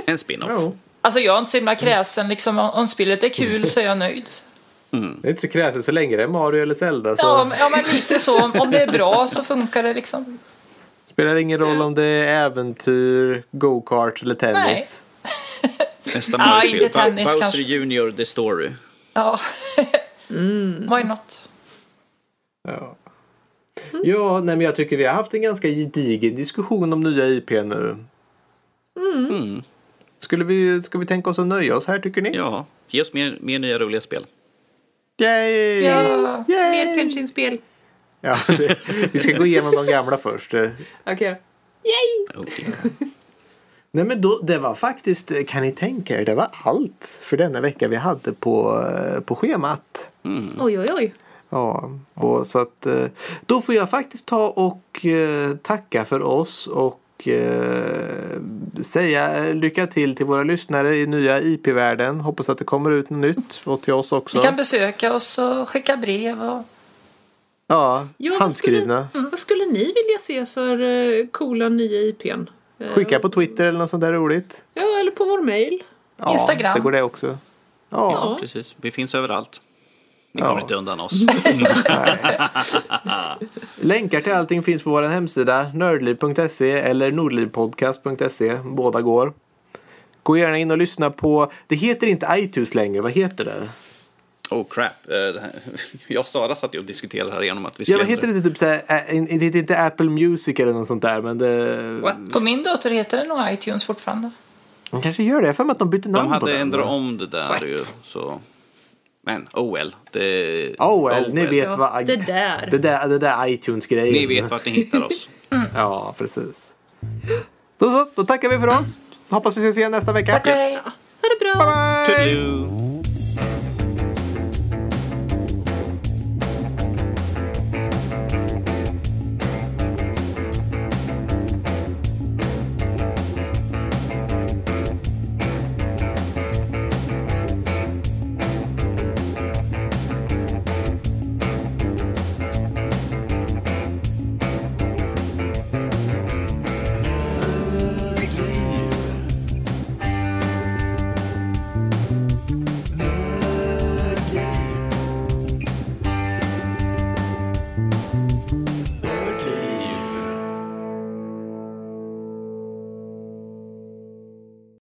En spin-off. Alltså jag är inte så himla kräsen liksom. Om spelet är kul så är jag nöjd. Det är inte så kräset så länge det är Mario eller Zelda. Så Ja, men, ja, men lite så. Om- det är bra så funkar det liksom. spelar ingen roll om det är äventyr, go-kart eller tennis. Nästa Ah, inte tennis, Bowser kanske. Junior The Story. Ja. Why not? Ja. Ja, nej, men jag tycker vi har haft en ganska gedigen diskussion om nya IP nu. Mm. Skulle vi, ska vi tänka oss att nöja oss här tycker ni? Ja, ge oss mer, mer nya roliga spel. Yay! Ja. Yay! Mer Kenshin-spel. Ja, det, vi ska gå igenom de gamla först. Okej. Yay! Oh, dear. Nej men då, det var faktiskt, kan ni tänka er, det var allt för denna vecka vi hade på, på schemat. Oj, oj, oj. Ja, och så att eh, då får jag faktiskt ta och eh, tacka för oss och eh, säga lycka till till våra lyssnare i nya IP-världen. Hoppas att det kommer ut något nytt och till oss också. Ni kan besöka oss och skicka brev. Och... Ja, Ja, vad handskrivna. Skulle, vad skulle ni vilja se för uh, coola nya IPn? Eh, Skicka på Twitter eller något sånt där roligt. Ja, eller på vår mail. Ja, Instagram. Det går det också. Ja, Ja. Precis, vi finns överallt. Ni Ja. kommer inte undan oss. Länkar till allting finns på vår hemsida nördliv.se eller nordlivpodcast.se. Båda går. Gå gärna in och lyssna på, det heter inte iTunes längre, vad heter det? Oh crap. Eh, Jag och Sara satt ju och diskuterade här igenom att vi Ja, skulle vad heter det typ såhär, ä- det heter inte Apple Music eller något sånt där men det... What? På min dator heter det nog iTunes fortfarande. De kanske gör det, jag för mig att de bytte namn De på hade den. ändrat om det där What? ju. Så. Men oh well. Det... Oh well, ni vet Ja, vad... det där. Det där, det där iTunes-grejen. Ni vet vart ni hittar oss. Ja, precis. Då så, då tackar vi för oss. Så hoppas vi ses igen nästa vecka. Tack och hej! Ha det bra! Bye, bye!